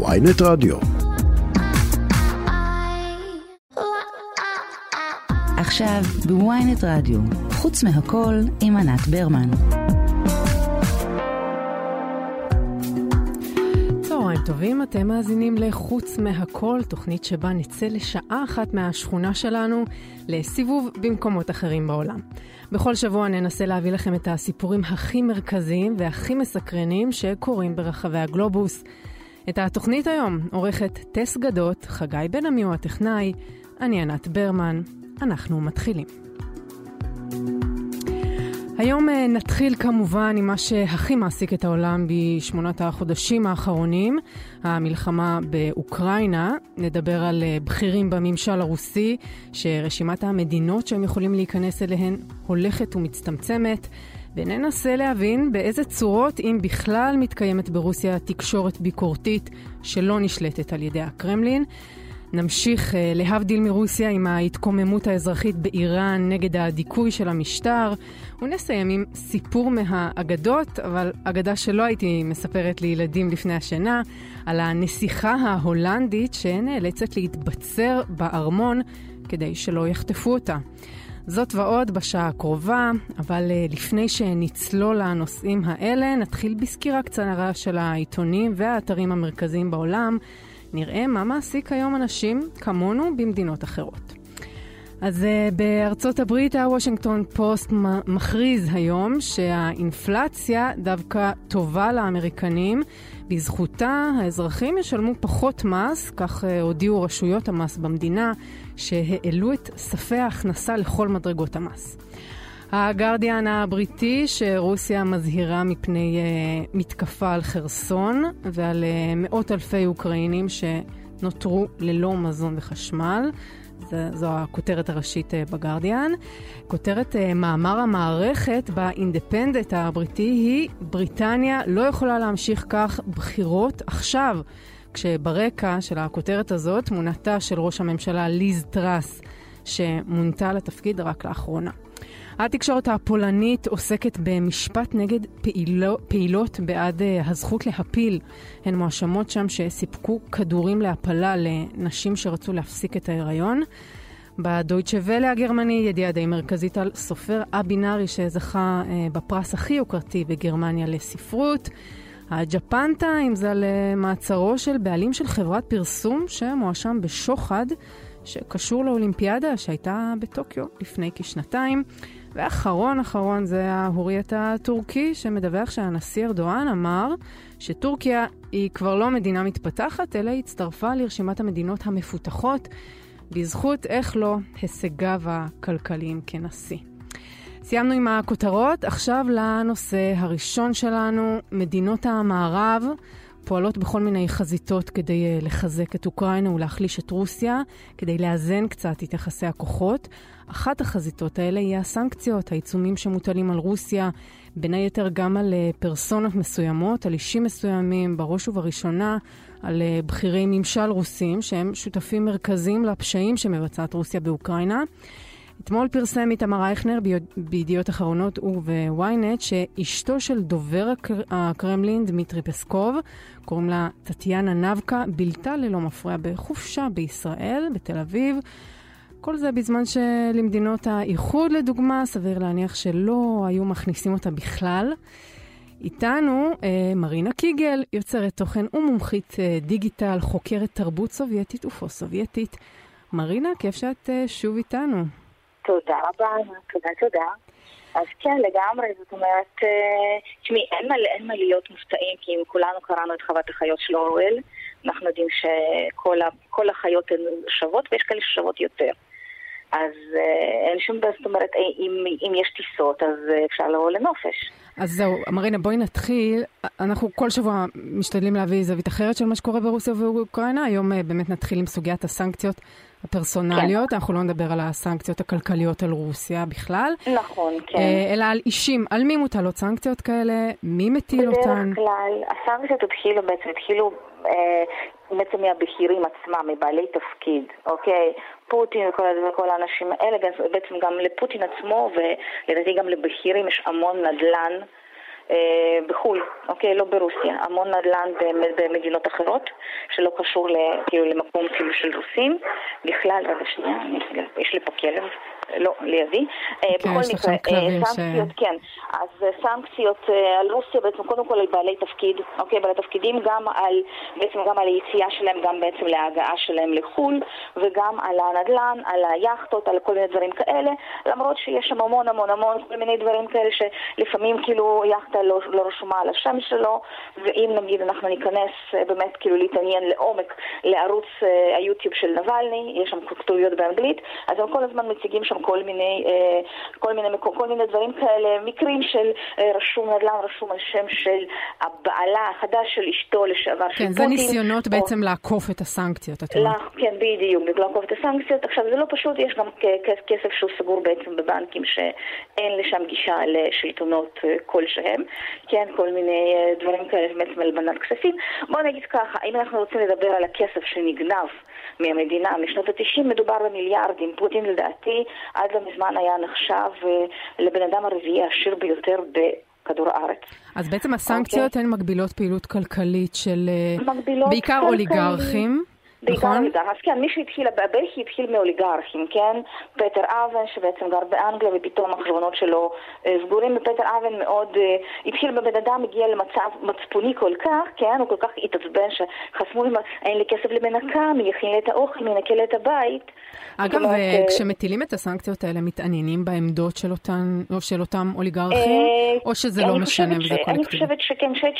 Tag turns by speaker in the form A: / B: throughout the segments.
A: ויינט רדיו.
B: עכשיו בוויינט רדיו, חוץ מהכל עם ענת ברמן.
C: צהריים טובים, אתם מאזינים ל"חוץ מהכל", תוכנית שבה נצא לשעה אחת מהשכונה שלנו לסיבוב במקומות אחרים בעולם. בכל שבוע ננסה להביא לכם את הסיפורים הכי מרכזיים והכי מסקרנים שקורים ברחבי הגלובוס. את התוכנית היום עורכת טס גדות, חגי בן עמי הוא הטכנאי, אני ענת ברמן, אנחנו מתחילים. היום אה, נתחיל כמובן עם מה שהכי מעסיק את העולם בשמונת החודשים האחרונים, המלחמה באוקראינה. נדבר על אה, בכירים בממשל הרוסי, שרשימת המדינות שהם יכולים להיכנס אליהן הולכת ומצטמצמת. וננסה להבין באיזה צורות, אם בכלל, מתקיימת ברוסיה תקשורת ביקורתית שלא נשלטת על ידי הקרמלין. נמשיך, אה, להבדיל מרוסיה, עם ההתקוממות האזרחית באיראן נגד הדיכוי של המשטר, ונסיים עם סיפור מהאגדות, אבל אגדה שלא הייתי מספרת לילדים לפני השינה, על הנסיכה ההולנדית שנאלצת להתבצר בארמון כדי שלא יחטפו אותה. זאת ועוד בשעה הקרובה, אבל uh, לפני שנצלול לנושאים האלה, נתחיל בסקירה קצרה של העיתונים והאתרים המרכזיים בעולם. נראה מה מעסיק היום אנשים כמונו במדינות אחרות. אז uh, בארצות הברית הוושינגטון פוסט מכריז היום שהאינפלציה דווקא טובה לאמריקנים. בזכותה האזרחים ישלמו פחות מס, כך uh, הודיעו רשויות המס במדינה, שהעלו את ספי ההכנסה לכל מדרגות המס. הגרדיאן הבריטי שרוסיה מזהירה מפני uh, מתקפה על חרסון ועל uh, מאות אלפי אוקראינים שנותרו ללא מזון וחשמל. זו הכותרת הראשית uh, בגרדיאן. כותרת uh, מאמר המערכת באינדפנדנט הבריטי היא בריטניה לא יכולה להמשיך כך בחירות עכשיו. כשברקע של הכותרת הזאת תמונתה של ראש הממשלה ליז טראס, שמונתה לתפקיד רק לאחרונה. התקשורת הפולנית עוסקת במשפט נגד פעילו, פעילות בעד uh, הזכות להפיל. הן מואשמות שם שסיפקו כדורים להפלה לנשים שרצו להפסיק את ההיריון. בדויטשה ואלה הגרמני ידיעה די מרכזית על סופר א-בינארי שזכה uh, בפרס הכי יוקרתי בגרמניה לספרות. אם זה על uh, מעצרו של בעלים של חברת פרסום שמואשם בשוחד שקשור לאולימפיאדה שהייתה בטוקיו לפני כשנתיים. ואחרון אחרון זה ההוריית הטורקי, שמדווח שהנשיא ארדואן אמר שטורקיה היא כבר לא מדינה מתפתחת, אלא הצטרפה לרשימת המדינות המפותחות, בזכות, איך לא, הישגיו הכלכליים כנשיא. סיימנו עם הכותרות, עכשיו לנושא הראשון שלנו, מדינות המערב. פועלות בכל מיני חזיתות כדי uh, לחזק את אוקראינה ולהחליש את רוסיה, כדי לאזן קצת את יחסי הכוחות. אחת החזיתות האלה היא הסנקציות, העיצומים שמוטלים על רוסיה, בין היתר גם על uh, פרסונות מסוימות, על אישים מסוימים, בראש ובראשונה על uh, בכירי ממשל רוסים, שהם שותפים מרכזיים לפשעים שמבצעת רוסיה באוקראינה. אתמול פרסם איתמר אייכנר בידיעות אחרונות וב-ynet שאשתו של דובר הקרמלין, דמיטרי פסקוב, קוראים לה טטיאנה נבקה, בילתה ללא מפריע בחופשה בישראל, בתל אביב. כל זה בזמן שלמדינות האיחוד, לדוגמה, סביר להניח שלא היו מכניסים אותה בכלל. איתנו אה, מרינה קיגל, יוצרת תוכן ומומחית אה, דיגיטל, חוקרת תרבות סובייטית ופוסט-סובייטית. מרינה, כיף שאת אה, שוב איתנו.
D: תודה רבה, תודה, תודה. אז כן, לגמרי, זאת אומרת, אה, תשמעי, אין אין מה להיות מופתעים, כי אם כולנו קראנו את חוות החיות של אורוול, אנחנו יודעים שכל החיות הן שוות, ויש כאלה ששוות יותר. אז אה, אין שום בעיה, זאת אומרת, אה, אם, אם יש טיסות, אז אפשר לבוא לנופש.
C: אז זהו, מרינה, בואי נתחיל. אנחנו כל שבוע משתדלים להביא זווית אחרת של מה שקורה ברוסיה ובאוקראינה. היום באמת נתחיל עם סוגיית הסנקציות הפרסונליות, כן. אנחנו לא נדבר על הסנקציות הכלכליות על רוסיה בכלל.
D: נכון, כן.
C: אה, אלא על אישים, על מי מוטלות סנקציות כאלה, מי מטיל
D: בדרך
C: אותן?
D: בדרך כלל, הסנקציות התחילו בעצם, התחילו אה, בעצם מהבכירים עצמם, מבעלי תפקיד, אוקיי? פוטין וכל, וכל האנשים האלה, בעצם גם לפוטין עצמו, ולדעתי גם לבכירים יש המון נדל"ן. אה, בחו"ל, אוקיי? לא ברוסיה. המון נדל"ן במדינות אחרות, שלא קשור כאילו למקום כאילו של רוסים. בכלל, רגע שנייה, יש לי פה כלב. לא, לידי.
C: אה, כן, בכל מקרה, אה,
D: סנקציות, ש... כן. אז אה, סנקציות על רוסיה בעצם קודם כל על בעלי תפקיד, אוקיי, בעלי תפקידים גם על, בעצם גם על היציאה שלהם, גם בעצם להגעה שלהם לחו"ל, וגם על הנדל"ן, על היאכטות, על כל מיני דברים כאלה, למרות שיש שם המון המון המון כל מיני דברים כאלה שלפעמים כאילו יאכטה לא, לא רשומה על השם שלו, ואם נגיד אנחנו ניכנס באמת כאילו להתעניין לעומק לערוץ היוטיוב של נבלני, יש שם כתוביות באנגלית, אז הם כל הזמן מציגים שם כל מיני, אה, כל מיני, כל מיני דברים כאלה, מקרים של אה, רשום נדל"ן, רשום על שם של הבעלה החדש של אשתו לשעבר
C: כן, של פוטין. כן, זה ניסיונות או... בעצם לעקוף את הסנקציות, את אומרת.
D: כן, בדיוק, לעקוף את הסנקציות. עכשיו, זה לא פשוט, יש גם כסף שהוא סגור בעצם בבנקים שאין לשם גישה לשלטונות אה, כלשהם, כן, כל מיני דברים כאלה, בעצם הלבנת כספים. בואו נגיד ככה, אם אנחנו רוצים לדבר על הכסף שנגנב מהמדינה משנות ה-90, מדובר במיליארדים. פוטין לדעתי עד לא מזמן היה נחשב אה, לבן אדם הרביעי העשיר ביותר בכדור הארץ.
C: אז בעצם הסנקציות okay. אוקיי. הן מגבילות פעילות כלכלית של
D: אה, מגבילות
C: בעיקר כלכלית. אוליגרכים.
D: בעיקר נכון? אוליגרך. אז כן, מי שהתחיל, הבכי התחיל מאוליגרכים, כן? פטר אבן, שבעצם גר באנגליה, ופתאום החשבונות שלו אה, סגורים, ופטר אבן מאוד התחיל בבן אדם, הגיע למצב מצפוני כל כך, כן? הוא כל כך התעצבן שחסמו, אין לי כסף למנקה, מי יכין לי את האוכל, מי ינקה לי את הבית.
C: אגב, אה, כשמטילים את הסנקציות האלה, מתעניינים בעמדות של, אותן, או של אותם אוליגרכים, אה, או שזה לא משנה וזה קולקטיבי?
D: אני חושבת שכן, אני חושבת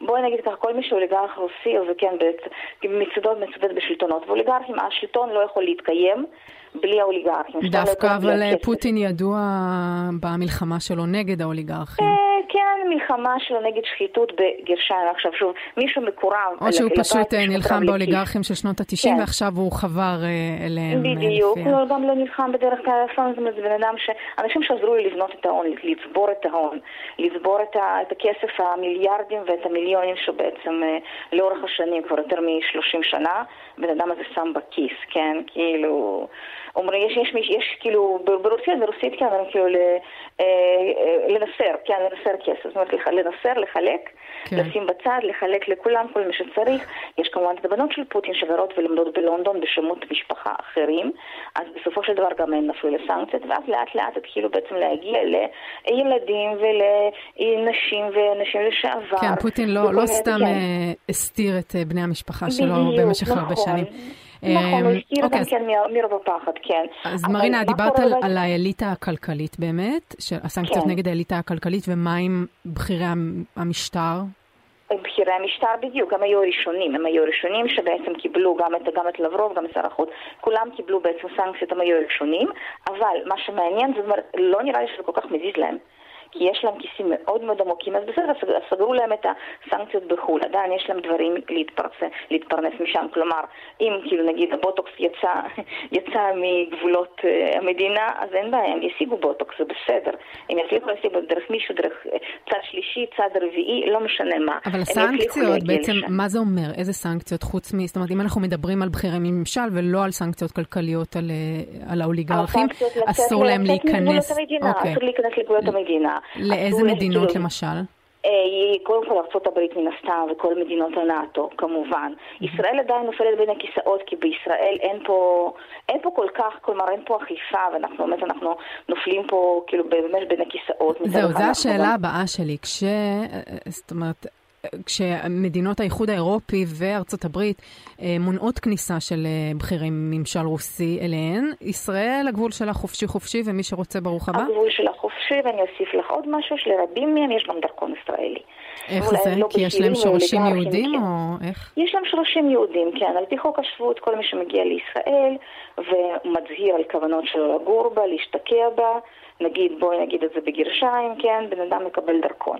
D: שבואי נגיד ככה, כל מי שאוליגרך רוסי, וכן, מצדו מצדד בשלטונות, ואוליגרכים, השלטון לא יכול להתקיים. בלי האוליגרכים.
C: דווקא אבל אה, פוטין ידוע במלחמה שלו נגד האוליגרכים.
D: כן, מלחמה שלו נגד שחיתות בגרשיים. עכשיו שוב, מישהו מקורב.
C: או שהוא פשוט אה, נלחם באוליגרכים של שנות ה-90 כן. ועכשיו הוא חבר אה, אליהם.
D: בדיוק, הוא גם לא נלחם בדרך כלל, זאת אומרת, זה בן אדם ש... אנשים שעזרו לי לבנות את ההון, לצבור את ההון, לצבור את, ה... את הכסף, המיליארדים ואת המיליונים שבעצם לאורך השנים, כבר יותר מ-30 שנה, בן אדם הזה שם בכיס, כן? כאילו... אומרים, יש, יש, יש, יש כאילו, ברוסית, ברוסית כן, כאילו אה, אה, לנסר, כן, לנסר כסף, זאת אומרת לנסר, לחלק, כן. לשים בצד, לחלק לכולם, כל מי שצריך. יש כמובן את הבנות של פוטין שגרות ולומדות בלונדון בשמות משפחה אחרים, אז בסופו של דבר גם הן נפלו לסנקציות, ואז לאט לאט התחילו בעצם להגיע לילדים ולנשים ונשים לשעבר.
C: כן, פוטין לא, לא סתם כן. הסתיר את בני המשפחה שלו במשך נכון. הרבה שנים.
D: נכון, הוא הזכיר אוקיי, גם כן מרוב הפחד, כן.
C: אז מרינה, דיברת על האליטה הכלכלית באמת, הסנקציות כן. נגד האליטה הכלכלית, ומה עם בכירי המשטר?
D: בכירי המשטר בדיוק, הם היו הראשונים, הם היו הראשונים שבעצם קיבלו גם את, גם את לברוב, גם את שר החוץ, כולם קיבלו בעצם סנקציות, הם היו הראשונים, אבל מה שמעניין, זאת אומרת, לא נראה לי שזה כל כך מזיז להם. כי יש להם כיסים מאוד מאוד עמוקים, אז בסדר, סגרו להם את הסנקציות בחו"ל, עדיין יש להם דברים להתפרס, להתפרנס משם, כלומר, אם כאילו נגיד הבוטוקס יצא, יצא מגבולות uh, המדינה, אז אין בעיה, הם ישיגו בוטוקס, זה בסדר. הם יצליחו להשיג דרך מישהו, דרך אה, צד שלישי, צד רביעי, לא משנה מה.
C: אבל הסנקציות, בעצם, לשם. מה זה אומר? איזה סנקציות חוץ מ... זאת אומרת, אם אנחנו מדברים על בכירי ממשל ולא על סנקציות כלכליות על, אה, על האוליגרכים, אסור להם להיכנס.
D: אוקיי. אסור להיכנס לגבולות המדינה.
C: לאיזה מדינות למשל?
D: אה, קודם כל ארה"ב מן הסתם וכל מדינות הנאט"ו כמובן. ישראל עדיין נופלת בין הכיסאות כי בישראל אין פה, אין פה כל כך, כלומר אין פה אכיפה ואנחנו באמת אנחנו נופלים פה כאילו באמת בין הכיסאות.
C: זהו, זו השאלה הבאה שלי. כש... אה, אה, זאת אומרת... כשמדינות האיחוד האירופי וארצות הברית אה, מונעות כניסה של אה, בכירי ממשל רוסי אליהן, ישראל, הגבול שלה חופשי חופשי, ומי שרוצה ברוך הבא?
D: הגבול שלה חופשי, ואני אוסיף לך עוד משהו, שלרבים מהם יש גם דרכון ישראלי.
C: איך זה? לא כי יש להם שורשים יהודים. או איך?
D: יש להם שורשים יהודים, כן. על פי חוק השבות, כל מי שמגיע לישראל ומצהיר על כוונות שלו לגור בה, להשתקע בה, נגיד, בואי נגיד את זה בגרשיים, כן, בן אדם מקבל דרכון.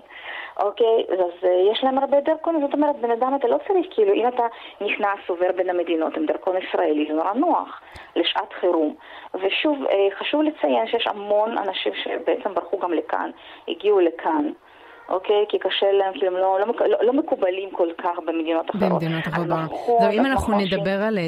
D: אוקיי? אז uh, יש להם הרבה דרכונים, זאת אומרת, בן אדם אתה לא צריך, כאילו, אם אתה נכנס, עובר בין המדינות עם דרכון ישראלי, זה נורא נוח לשעת חירום. ושוב, uh, חשוב לציין שיש המון אנשים שבעצם ברחו גם לכאן, הגיעו לכאן. אוקיי? כי קשה להם, כי הם לא, לא, לא, לא מקובלים כל כך במדינות אחרות.
C: במדינות אחרות בעולם. זהו, אם אנחנו נדבר על אה,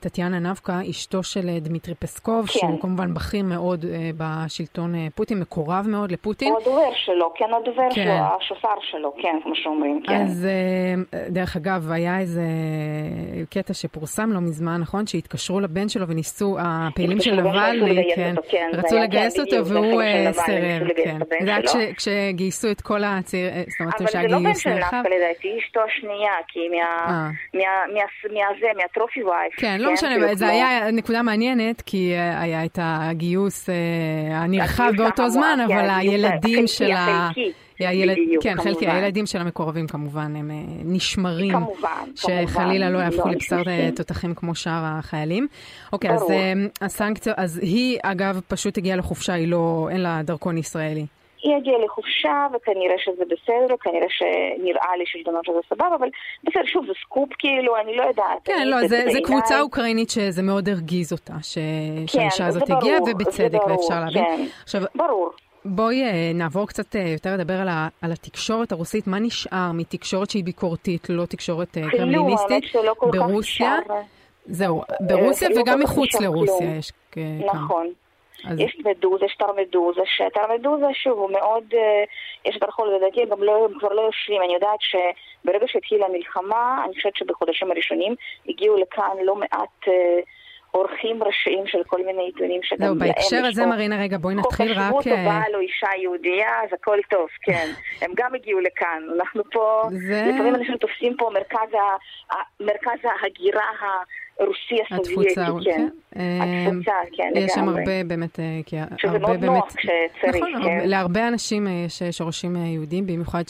C: טטיאנה נבקה, אשתו של אה, דמיטרי פסקוב, כן. שהוא כמובן בכיר מאוד בשלטון פוטין, מקורב מאוד לפוטין.
D: הוא הדובר שלו, כן, הדובר כן. שלו, השופר שלו, כן, כמו שאומרים, כן.
C: אז דרך אגב, היה איזה קטע שפורסם לא מזמן, נכון? שהתקשרו לבן שלו וניסו, הפעילים של נבלני, כן, כן, רצו לגייס אותו, והוא סירב, כן. זה היה כשגייסו את כל הצעיר, זאת אומרת
D: שהגיוס אבל זה לא בן של נבקה לדעתי, אשתו השנייה, כי מהזה, מהטרופי וייף.
C: כן, לא משנה, כאילו זה היה נקודה מעניינת, כי אה, היה את הגיוס אה, הנרחב באותו זמן, כן, אבל הילדים של ה... כן, חלקי, הילדים של המקורבים כמובן הם אה, נשמרים, שחלילה לא יהפכו לבשר תותחים כמו שאר החיילים. אוקיי, אז הסנקציות, אז היא אגב פשוט הגיעה לחופשה, היא לא, אין לה דרכון ישראלי.
D: היא הגיעה לחופשה, וכנראה שזה בסדר, כנראה שנראה לי שלטונות שזה סבבה, אבל בסדר, שוב, זה סקופ כאילו, אני לא יודעת.
C: כן, לא, זה, זה קבוצה אוקראינית שזה מאוד הרגיז אותה, ש... כן, שהאישה הזאת הגיעה, ובצדק, ברור, ואפשר להבין.
D: כן, עכשיו, ברור.
C: בואי אה, נעבור קצת אה, יותר לדבר על, ה, על התקשורת הרוסית. מה נשאר מתקשורת שהיא ביקורתית, לא תקשורת אה, קרמליניסטית, ברוסיה? זהו, ברוסיה וגם מחוץ לרוסיה יש
D: כמה. נכון. אז... יש מדוזה, יש תרמדוזה, שתרמדוזה שוב הוא מאוד, אה, יש את הרחוב לדעתי, גם לא, כבר לא יושבים, אני יודעת שברגע שהתחילה המלחמה, אני חושבת שבחודשים הראשונים הגיעו לכאן לא מעט... אה, עורכים ראשיים של כל מיני עיתונים שגם.
C: לא, בהקשר הזה, מרינה, רגע, בואי נתחיל רק... חוק
D: השבות או בעל או אישה יהודייה, אז הכל טוב, כן. הם גם הגיעו לכאן. אנחנו פה, לפעמים אנשים תופסים פה מרכז ההגירה הרוסי הסובייטי, כן. התפוצה, כן,
C: לגמרי. יש שם הרבה באמת, אה, כי
D: שזה מאוד באמת... נוח כשצריך,
C: נכון,
D: כן.
C: להרבה אנשים אה, יש שורשים אה, יהודים, במיוחד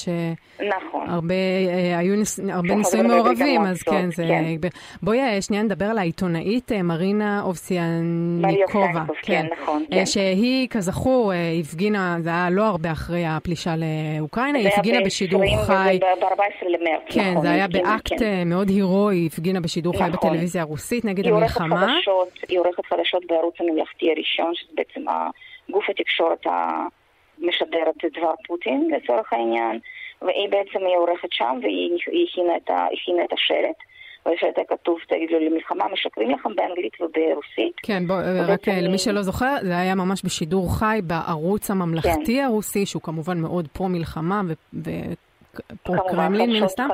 D: נכון.
C: שהרבה היו הרבה נישואים מעורבים, אז כן, זה... כן. בואי שנייה נדבר על העיתונאית מרינה אובסיאניקובה.
D: כן, נכון, כן.
C: שהיא, כזכור, הפגינה, זה היה לא הרבה אחרי הפלישה לאוקראינה, היא הפגינה בשידור חי.
D: ב-14 למרץ,
C: כן, נכון, זה היה באקט מאוד הירואי, הפגינה בשידור חי נכון. בטלוויזיה הרוסית נגד המלחמה.
D: היא עורכת חדשות בערוץ הממלכתי הראשון, שזה בעצם גוף התקשורת המשדרת את דבר פוטין לצורך העניין, והיא בעצם, היא עורכת שם והיא הכינה את, הכינה את השלט. היה כתוב, תגידו למלחמה, משקרים לכם באנגלית וברוסית.
C: כן, בוא, רק למי שלא זוכר, זה היה ממש בשידור חי בערוץ הממלכתי כן. הרוסי, שהוא כמובן מאוד פרו-מלחמה ו... פרו-קרמלין מן הסתם.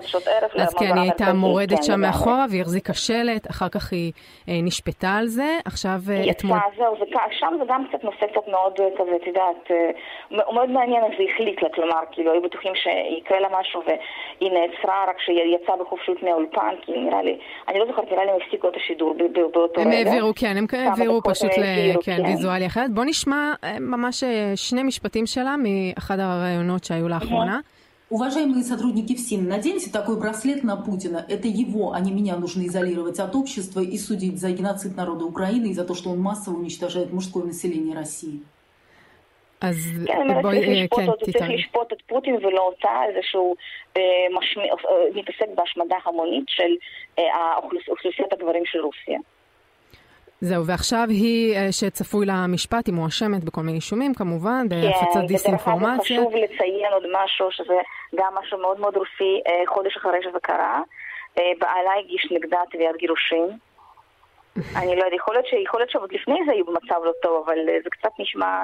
C: אז כן, היא הייתה מורדת כן, שם מאחורה והיא החזיקה שלט, אחר כך היא אה, נשפטה על זה, עכשיו
D: אה, אתמול... היא יצאה, זהו, שם זה גם קצת נושא קצת מאוד אה, כזה, את יודעת, מאוד מעניין איך זה החליט לה, כלומר, כאילו, היו בטוחים שיקרה לה משהו והיא נעצרה רק כשהיא יצאה בחופשות מהאולפן, כי נראה לי, אני לא זוכרת, נראה לי הם הפסיקו את השידור באותו רגע.
C: הם העבירו, כן, הם העבירו פשוט לוויזואלי אחרת. בוא נשמע ממש שני משפטים שלה מאחד הראיונות שהיו לאחרונה.
A: Уважаемые сотрудники ФСИН, наденьте такой браслет на Путина. Это его, а не меня, нужно изолировать от общества и судить за геноцид народа Украины и за то, что он массово уничтожает мужское население России.
C: אז
D: בואי, כן, תתארי. צריך לשפוט את פוטין ולא אותה, איזשהו מתעסק בהשמדה המונית של אוכלוסיית הגברים של רוסיה.
C: זהו, ועכשיו היא אה, שצפוי לה משפט, היא מואשמת בכל מיני אישומים כמובן, בהפצת כן, דיסאינפורמציה.
D: כן, חשוב לציין עוד משהו, שזה גם משהו מאוד מאוד רוסי, אה, חודש אחרי שזה קרה. אה, בעלה הגיש נגדה תביעת גירושים. אני לא יודעת, יכול להיות שעוד לפני זה היו במצב לא טוב, אבל זה קצת נשמע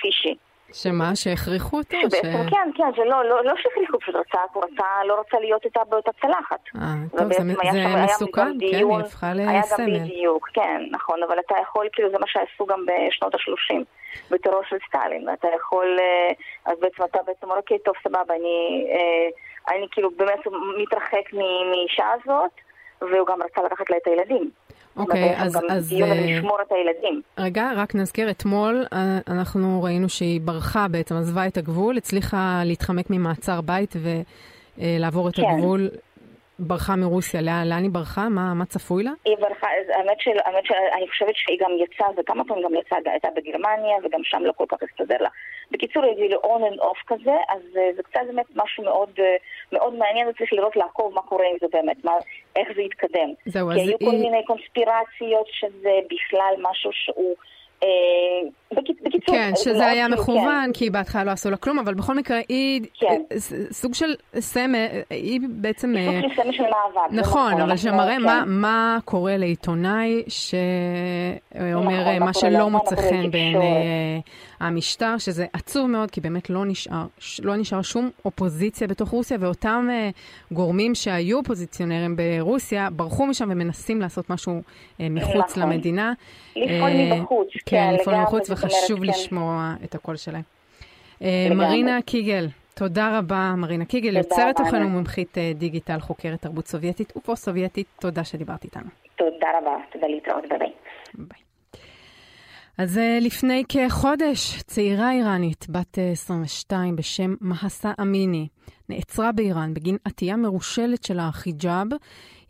D: פישי.
C: שמה, שהכריחו אותו?
D: שבעצם ש... כן, כן, זה לא, לא, לא שהכריחו, פשוט רצה, הוא רצה, לא רצה להיות איתה באותה צלחת.
C: אה, טוב, זה, זה מסוכן, כן, היא הפכה לסמל.
D: היה גם בדיוק, כן, נכון, אבל אתה יכול, כאילו, זה מה שעשו גם בשנות ה-30, בטרור של סטלין, אתה יכול, אה, אז בעצם אתה בעצם אומר, אוקיי, טוב, סבבה, אני, אה, אני כאילו באמת מתרחק מאישה הזאת, והוא גם רצה לקחת לה את הילדים.
C: אוקיי, אז... אז
D: דיון אה, לשמור את הילדים.
C: רגע, רק נזכיר, אתמול אה, אנחנו ראינו שהיא ברחה בעצם, עזבה את הגבול, הצליחה להתחמק ממעצר בית ולעבור את כן. הגבול. ברחה מרוסיה, לאן, לאן היא ברחה? מה, מה צפוי לה?
D: היא ברחה, האמת של, האמת של, אני חושבת שהיא גם יצאה, וכמה פעמים גם יצאה, הייתה בגרמניה, וגם שם לא כל כך הסתדר לה. בקיצור, היא on and off כזה, אז uh, זה קצת באמת משהו מאוד, uh, מאוד מעניין, וצריך לראות לעקוב מה קורה עם זה באמת, מה, איך זה יתקדם.
C: זהו,
D: כי היו היא... כל מיני קונספירציות שזה בכלל משהו שהוא... Uh, בקיצור,
C: כן, שזה היה מכוון, כן. כי בהתחלה לא עשו לה כלום, אבל בכל מקרה היא כן. סוג של סמל, היא בעצם...
D: סוג של סמל של מאבק.
C: נכון, נכון, אבל שמראה כן. מה, מה קורה לעיתונאי שאומר נכון, מה שלא מוצא חן בעיני המשטר, שזה עצוב מאוד, כי באמת לא נשאר, לא נשאר שום אופוזיציה בתוך רוסיה, ואותם uh, גורמים שהיו אופוזיציונרים ברוסיה, ברחו משם ומנסים לעשות משהו uh, מחוץ נכון. למדינה.
D: לפעול uh, מבחוץ.
C: כן, כן לפעול מבחוץ, וחשוב כן. לשמוע את הקול שלהם. Uh, מרינה קיגל. תודה רבה, מרינה קיגל, יוצרת תוכן ומומחית דיגיטל, חוקרת תרבות סובייטית ופוסט-סובייטית. תודה שדיברת איתנו.
D: תודה רבה, תודה להתראות, ביי ביי.
C: אז אה, לפני כחודש, צעירה איראנית בת 22 אה, בשם מהסה אמיני נעצרה באיראן בגין עטייה מרושלת של החיג'אב.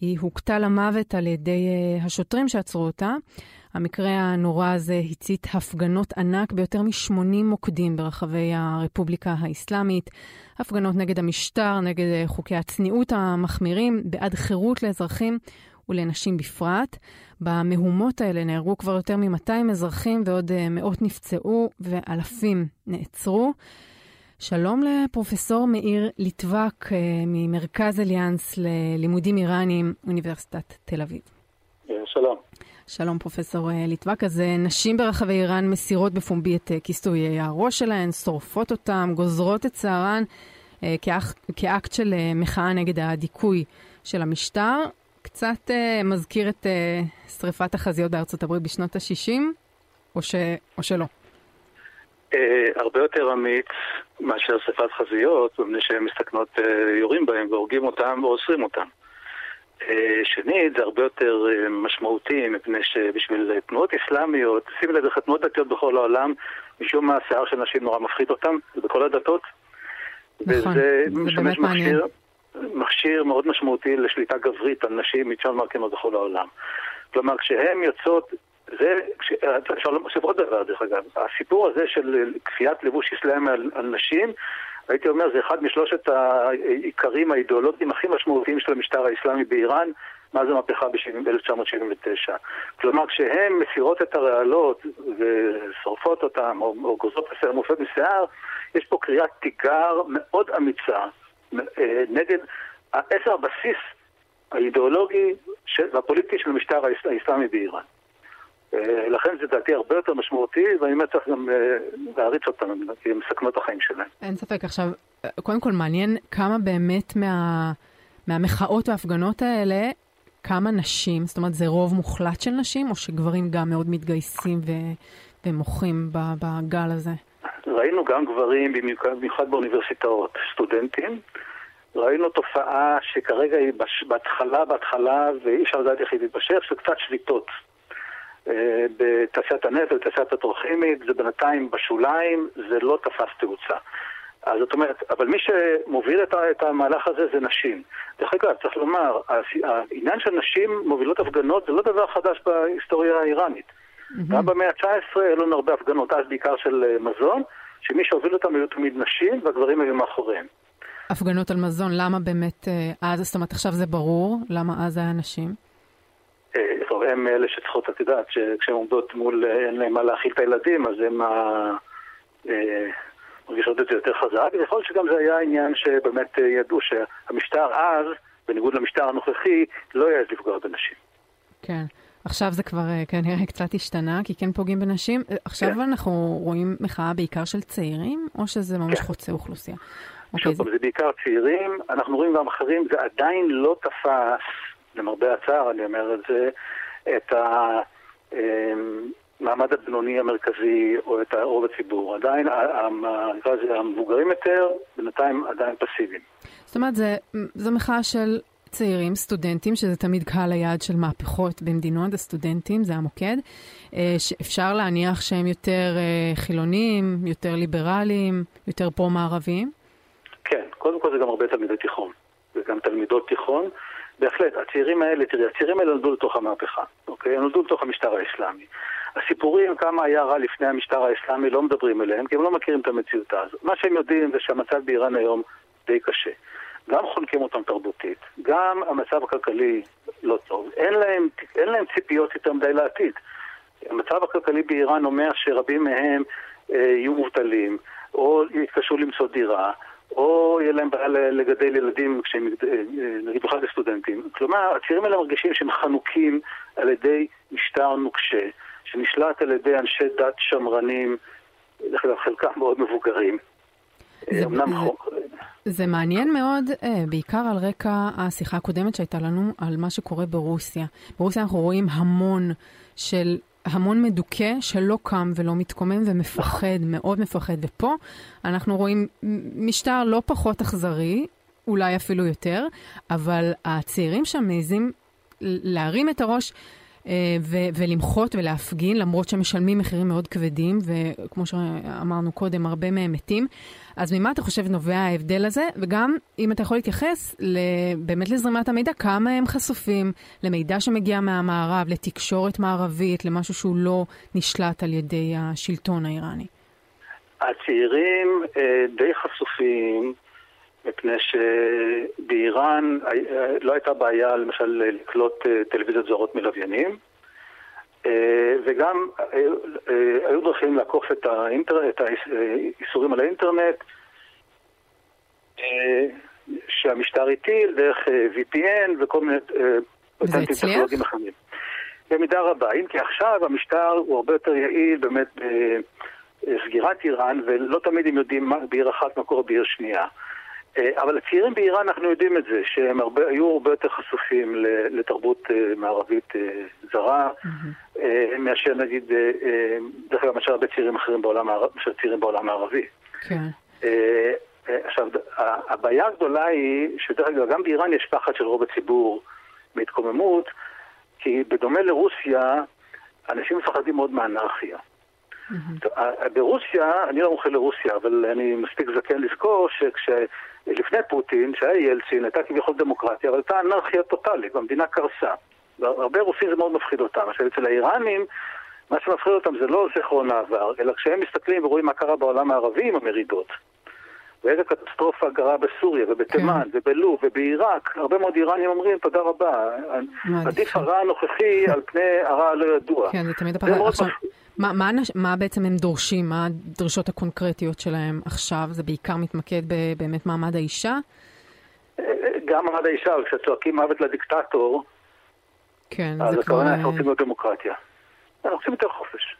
C: היא הוכתה למוות על ידי אה, השוטרים שעצרו אותה. המקרה הנורא הזה הצית הפגנות ענק ביותר מ-80 מוקדים ברחבי הרפובליקה האסלאמית. הפגנות נגד המשטר, נגד חוקי הצניעות המחמירים, בעד חירות לאזרחים ולנשים בפרט. במהומות האלה נהרגו כבר יותר מ-200 אזרחים ועוד אה, מאות נפצעו ואלפים נעצרו. שלום לפרופסור מאיר ליטבק אה, ממרכז אליאנס ללימודים איראניים, אוניברסיטת תל אביב.
E: אה, שלום.
C: שלום פרופסור ליטבק. אז נשים ברחבי איראן מסירות בפומבי את כיסויי הראש שלהן, שורפות אותם, גוזרות את שערן כאקט של מחאה נגד הדיכוי של המשטר. קצת uh, מזכיר את uh, שריפת החזיות בארצות הברית בשנות ה-60, או, ש... או שלא?
E: Uh, הרבה יותר אמיץ מאשר שריפת חזיות, מפני שהן מסתכנות, uh, יורים בהן והורגים אותן ואוסרים אותן. Uh, שנית, זה הרבה יותר uh, משמעותי, מפני שבשביל תנועות אסלאמיות, שימי לב, תנועות דתיות בכל העולם, משום מה השיער של נשים נורא מפחיד אותן, זה בכל הדתות.
C: נכון, וזה זה באמת מעניין.
E: מכשיר מאוד משמעותי לשליטה גברית על נשים מצ'אן מרקנות בכל העולם. כלומר, כשהן יוצאות, זה, אפשר להוסיף עוד דבר דרך אגב, הסיפור הזה של כפיית לבוש אסלאמי על, על נשים, הייתי אומר, זה אחד משלושת העיקרים האידיאולוגיים הכי משמעותיים של המשטר האסלאמי באיראן מאז המהפכה ב-1979. כלומר, כשהן מסירות את הרעלות ושורפות אותן, או, או גוזרות מופת משיער, יש פה קריאת תיגר מאוד אמיצה נגד עשר הבסיס האידיאולוגי והפוליטי של המשטר האסלאמי באיראן. אה, לכן זה דעתי הרבה יותר משמעותי, ואני באמת צריך גם אה, להריץ אותם, כי הם מסכנות החיים שלהם.
C: אין ספק. עכשיו, קודם כל מעניין כמה באמת מה, מהמחאות וההפגנות האלה, כמה נשים, זאת אומרת, זה רוב מוחלט של נשים, או שגברים גם מאוד מתגייסים ו, ומוחים בגל הזה?
E: ראינו גם גברים, במיוחד באוניברסיטאות, סטודנטים. ראינו תופעה שכרגע היא בהתחלה, בהתחלה, ואי אפשר לדעת איך היא תתבשך, זה קצת שביתות. אה, בתעשיית הנפט ובתעשיית הפטרוכימית, זה בינתיים בשוליים, זה לא תפס תאוצה. אז זאת אומרת, אבל מי שמוביל את, את המהלך הזה זה נשים. דרך אגב, צריך לומר, העניין של נשים מובילות הפגנות זה לא דבר חדש בהיסטוריה האיראנית. Mm-hmm. גם במאה ה-19 היו לנו הרבה הפגנות, אז בעיקר של אה, מזון, שמי שהוביל אותם היו תמיד נשים, והגברים היו מאחוריהם.
C: הפגנות על מזון, למה באמת אה, אז, זאת אומרת עכשיו זה ברור, למה אז היה נשים?
E: אה, טוב, הם אלה שצריכות, את יודעת, כשהן עומדות מול, אין להם מה להאכיל את הילדים, אז הם מרגישות את זה יותר חזק. יכול להיות שגם זה היה עניין שבאמת ידעו שהמשטר אז, בניגוד למשטר הנוכחי, לא יעז לפגוע בנשים.
C: כן. עכשיו זה כבר אה, כנראה קצת השתנה, כי כן פוגעים בנשים. אה, עכשיו כן. אנחנו רואים מחאה בעיקר של צעירים, או שזה ממש כן. חוצה אוכלוסייה?
E: אוקיי, זה... זה בעיקר צעירים, אנחנו רואים גם אחרים, זה עדיין לא תפס, למרבה הצער אני אומר את זה, את המעמד אמ, הבינוני המרכזי או את רוב הציבור. עדיין, נקרא לזה המבוגרים יותר, בינתיים עדיין פסיביים.
C: זאת אומרת, זו מחאה של צעירים, סטודנטים, שזה תמיד קהל היעד של מהפכות במדינות, הסטודנטים, זה המוקד, אה, שאפשר להניח שהם יותר אה, חילונים, יותר ליברליים, יותר פרו-מערביים?
E: כן, קודם כל זה גם הרבה תלמידי תיכון, וגם תלמידות תיכון. בהחלט, הצעירים האלה, תראי, הצעירים האלה נולדו לתוך המהפכה, אוקיי? הם נולדו לתוך המשטר האסלאמי. הסיפורים כמה היה רע לפני המשטר האסלאמי לא מדברים אליהם, כי הם לא מכירים את המציאות הזאת. מה שהם יודעים זה שהמצב באיראן היום די קשה. גם חונקים אותם תרבותית, גם המצב הכלכלי לא טוב. אין להם, אין להם ציפיות יותר מדי לעתיד. המצב הכלכלי באיראן אומר שרבים מהם אה, יהיו מובטלים, או יתקשו למצוא דירה, או יהיה להם בעיה לגדל ילדים כשהם, אה, נגיד בכלל לסטודנטים. כלומר, הצעירים האלה מרגישים שהם חנוקים על ידי משטר נוקשה, שנשלט על ידי אנשי דת שמרנים, חלקם מאוד מבוגרים.
C: זה, אמנם זה, זה מעניין מאוד, בעיקר על רקע השיחה הקודמת שהייתה לנו על מה שקורה ברוסיה. ברוסיה אנחנו רואים המון של המון מדוכא שלא קם ולא מתקומם ומפחד, מאוד מפחד. ופה אנחנו רואים משטר לא פחות אכזרי, אולי אפילו יותר, אבל הצעירים שם מעזים להרים את הראש אה, ו- ולמחות ולהפגין, למרות שהם משלמים מחירים מאוד כבדים, וכמו שאמרנו קודם, הרבה מהם מתים. אז ממה אתה חושב נובע ההבדל הזה? וגם, אם אתה יכול להתייחס באמת לזרימת המידע, כמה הם חשופים למידע שמגיע מהמערב, לתקשורת מערבית, למשהו שהוא לא נשלט על ידי השלטון האיראני?
E: הצעירים אה, די חשופים. מפני שבאיראן אה, לא הייתה בעיה למשל לקלוט אה, טלוויזיות זרות מלוויינים אה, וגם היו דרכים לעקוף את, האינטר... את האיסורים על האינטרנט שהמשטר הטיל דרך VPN וכל מיני
C: פטנטים טכנולוגיים אחרים.
E: במידה רבה, אם כי עכשיו המשטר הוא הרבה יותר יעיל באמת בסגירת איראן ולא תמיד הם יודעים בעיר אחת מקור בעיר שנייה. אה, אבל הצעירים באיראן, אנחנו יודעים את זה, שהם הרבה, היו הרבה יותר חשופים לתרבות אה, מערבית אה, זרה, mm-hmm. מאשר נגיד, דרך אגב, מאשר הרבה צעירים אחרים בעולם, מאשר צעירים בעולם הערבי. כן. עכשיו, הבעיה הגדולה היא, שדרך אגב, גם באיראן יש פחד של רוב הציבור מהתקוממות, כי בדומה לרוסיה, אנשים מפחדים מאוד מאנרכיה. Mm-hmm. ברוסיה, אני לא מומחה לרוסיה, אבל אני מספיק זקן לזכור שכשלפני פוטין, שהיה ילצין, הייתה כביכול דמוקרטיה, אבל הייתה אנרכיה טוטאלית, והמדינה קרסה. והרבה רוסים זה מאוד מפחיד אותם. עכשיו, אצל האיראנים, מה שמפחיד אותם זה לא זיכרון העבר, אלא כשהם מסתכלים ורואים מה קרה בעולם הערבי עם המרידות. ואיזה קטסטרופה גרה בסוריה ובתימן כן. ובלוב ובעיראק, הרבה מאוד איראנים אומרים תודה רבה, עדיף הרע הנוכחי על פני הרע הלא ידוע.
C: כן, זה תמיד. עכשיו, מה, מה, מה בעצם הם דורשים? מה הדרישות הקונקרטיות שלהם עכשיו? זה בעיקר מתמקד באמת מעמד האישה?
E: גם מעמד האישה, כשצועקים מוות לדיקטטור,
C: כן,
E: אז הכוונה היא רוצים להיות דמוקרטיה. הם רוצים יותר חופש.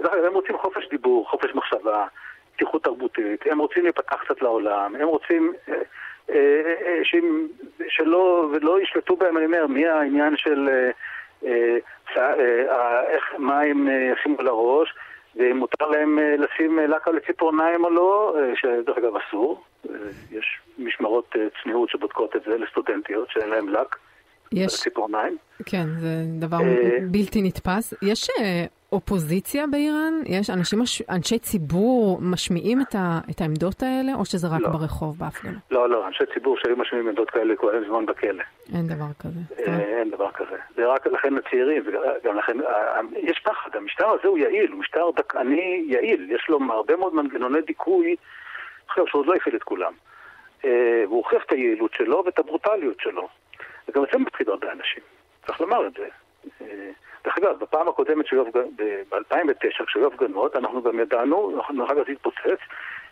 E: הם רוצים חופש דיבור, חופש מחשבה, פתיחות תרבותית, הם רוצים להיפתח קצת לעולם, הם רוצים אה, אה, אה, שלא, ולא ישלטו בהם, אני אומר, מי העניין של איך, מה הם ישימו על הראש, ואם מותר להם לשים לק על הציפורניים או לא, שדרך אגב אסור, יש משמרות צניעות שבודקות את זה לסטודנטיות שאין להם לק. יש... ציפורניים.
C: כן, זה דבר בלתי נתפס. יש אופוזיציה באיראן? יש אנשים, אנשי ציבור משמיעים את, ה, את העמדות האלה, או שזה רק לא. ברחוב, בהפגנה?
E: לא, לא, אנשי ציבור שהיו משמיעים עמדות כאלה כבר אין זמן בכלא.
C: אין דבר כזה.
E: אה, אין דבר כזה. זה רק לכן הצעירים, וגם לכן, אה, אה, יש פחד, המשטר הזה הוא יעיל, הוא משטר דכאני יעיל, יש לו הרבה מאוד מנגנוני דיכוי, עכשיו שהוא עוד לא הפעיל את כולם. והוא הוכיח את היעילות שלו ואת הברוטליות שלו. וגם זה מפחיד הרבה אנשים, צריך לומר את זה. דרך אגב, בפעם הקודמת שהיו הפגנות, ב-2009, כשהיו הפגנות, אנחנו גם ידענו, אחר כך התפוצץ,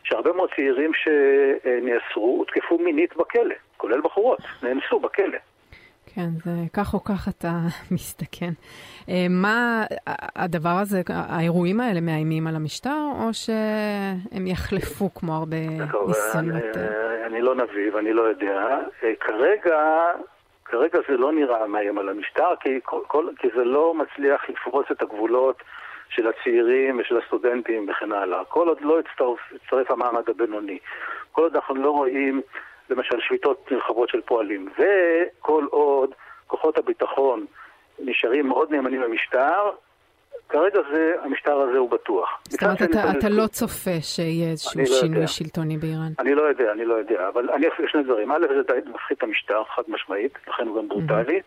E: שהרבה מאוד צעירים שנאסרו הותקפו מינית בכלא, כולל בחורות, נאנסו בכלא.
C: כן, זה כך או כך אתה מסתכן. אה, מה הדבר הזה, האירועים האלה מאיימים על המשטר, או שהם יחלפו כמו הרבה ניסיונות?
E: אני, אני לא נביא ואני לא יודע. אה, כרגע כרגע זה לא נראה מאיים על המשטר, כי, כל, כי זה לא מצליח לפרוץ את הגבולות של הצעירים ושל הסטודנטים וכן הלאה. כל עוד לא יצטרף, יצטרף המעמד הבינוני. כל עוד אנחנו לא רואים, למשל, שביתות נרחבות של פועלים. וכל עוד כוחות הביטחון נשארים מאוד נאמנים למשטר, כרגע זה, המשטר הזה הוא בטוח.
C: זאת אומרת, אתה, אתה לא צופה שיהיה איזשהו לא שינוי יודע. שלטוני באיראן?
E: אני לא יודע, אני לא יודע, אבל אני אפילו שני דברים. א', זה מפחית את המשטר, חד משמעית, לכן הוא גם ברוטלי.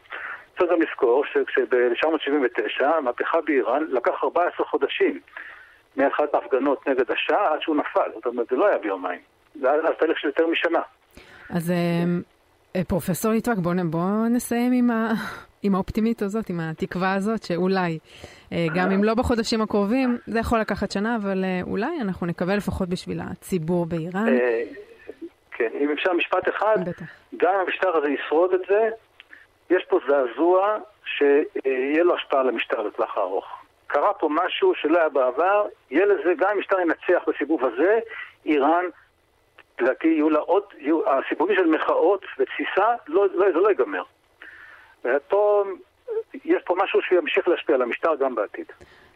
E: צריך גם לזכור שב-1979, המהפכה באיראן לקח 14 חודשים מאחת ההפגנות נגד השאה עד שהוא נפל. זאת אומרת, זה לא היה ביומיים. זה היה תהליך של יותר משנה.
C: אז אה, פרופסור ליטבק, בואו נסיים עם עם האופטימית הזאת, עם התקווה הזאת, שאולי, אה, גם אם לא בחודשים הקרובים, זה יכול לקחת שנה, אבל אה, אולי אנחנו נקווה לפחות בשביל הציבור באיראן. אה,
E: כן, אם אפשר משפט אחד, גם אם המשטר הזה ישרוד את זה, יש פה זעזוע שיהיה לו השפעה על המשטר לטווח הארוך. קרה פה משהו שלא היה בעבר, יהיה לזה, גם אם המשטר ינצח בסיבוב הזה, איראן, לדעתי יהיו לה עוד, יהיו, הסיבובים של מחאות ותסיסה, לא, לא, זה לא ייגמר. ופה, יש פה משהו שימשיך להשפיע על המשטר גם בעתיד.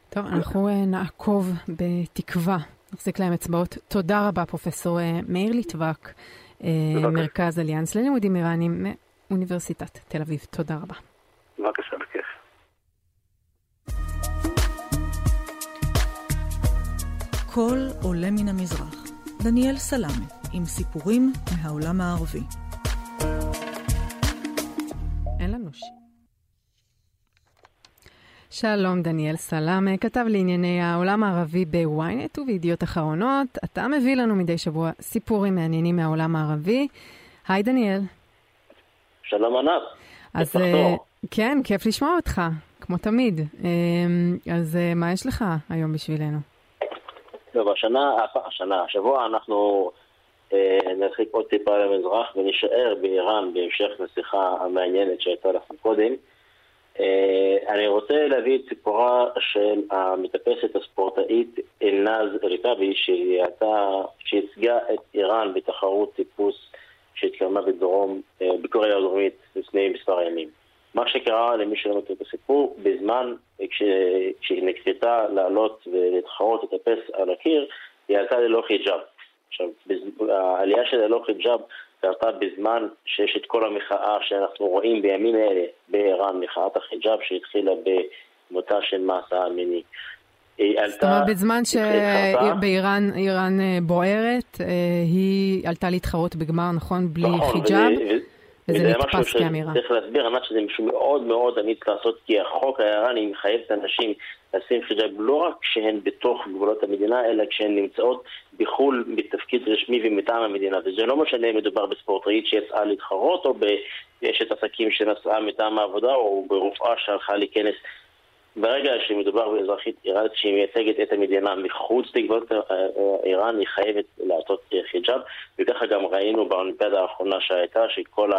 C: טוב, אנחנו אה, נעקוב בתקווה, נחזיק להם אצבעות. תודה רבה, פרופסור אה, מאיר ליטבק, אה, מרכז אליאנס ללימודים איראנים מאוניברסיטת תל אביב. תודה רבה.
E: בבקשה, בכיף.
B: קול עולה מן המזרח. דניאל סלאמה, עם סיפורים מהעולם הערבי.
C: אין לנו ש... שלום, דניאל סלאמה, כתב לענייני העולם הערבי בוויינט ובידיעות אחרונות. אתה מביא לנו מדי שבוע סיפורים מעניינים מהעולם הערבי. היי, דניאל.
F: שלום ענת.
C: אז כן, כיף לשמוע אותך, כמו תמיד. אז מה יש לך היום בשבילנו?
F: טוב, השנה, השנה, השבוע אנחנו אה, נרחיק עוד טיפה למזרח ונישאר באיראן בהמשך לשיחה המעניינת שהייתה לכם קודם. אה, אני רוצה להביא את סיפורה של המטפסת הספורטאית אלנז ריקאבי שייצגה את איראן בתחרות טיפוס שהתקיימה בדרום, אה, בקוריאה הדרומית לפני מספר ימים. מה שקרה, למי שלא מכיר את הסיפור, בזמן כשהיא נקטטה לעלות ולהתחרות לטפס על הקיר, היא עלתה ללא חיג'אב. עכשיו, העלייה של ללא חיג'אב קרתה בזמן שיש את כל המחאה שאנחנו רואים בימים אלה באיראן, מחאת החיג'אב שהתחילה במותה של מסה המיני.
C: זאת אומרת, בזמן שבאיראן איראן אה, בוערת, אה, היא עלתה להתחרות בגמר, נכון? בלי נכון, חיג'אב? וזה נתפס כאמירה.
F: צריך להסביר, ענת, שזה משהו מאוד מאוד אמיץ לעשות, כי החוק האיראני מחייב את הנשים לשים חיג'אב לא רק כשהן בתוך גבולות המדינה, אלא כשהן נמצאות בחו"ל בתפקיד רשמי ומטעם המדינה. וזה לא משנה אם מדובר בספורטאית שיצאה להתחרות, או באשת עסקים שנסעה מטעם העבודה, או ברופאה שהלכה להיכנס ברגע שמדובר באזרחית איראנית שהיא מייצגת את המדינה מחוץ לגבולות אה, אה, איראן, היא חייבת לעשות חיג'אב, וככה גם ראינו באולימפיאדה האחרונה שהייתה, שכל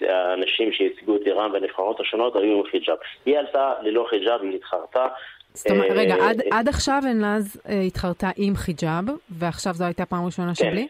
F: האנשים שייצגו את איראן והנבחרות השונות היו עם חיג'אב. היא עלתה ללא חיג'אב, היא התחרתה.
C: זאת אומרת, אה, רגע, עד, עד עכשיו אלנז התחרתה עם חיג'אב, ועכשיו זו הייתה פעם ראשונה כן. שבלי?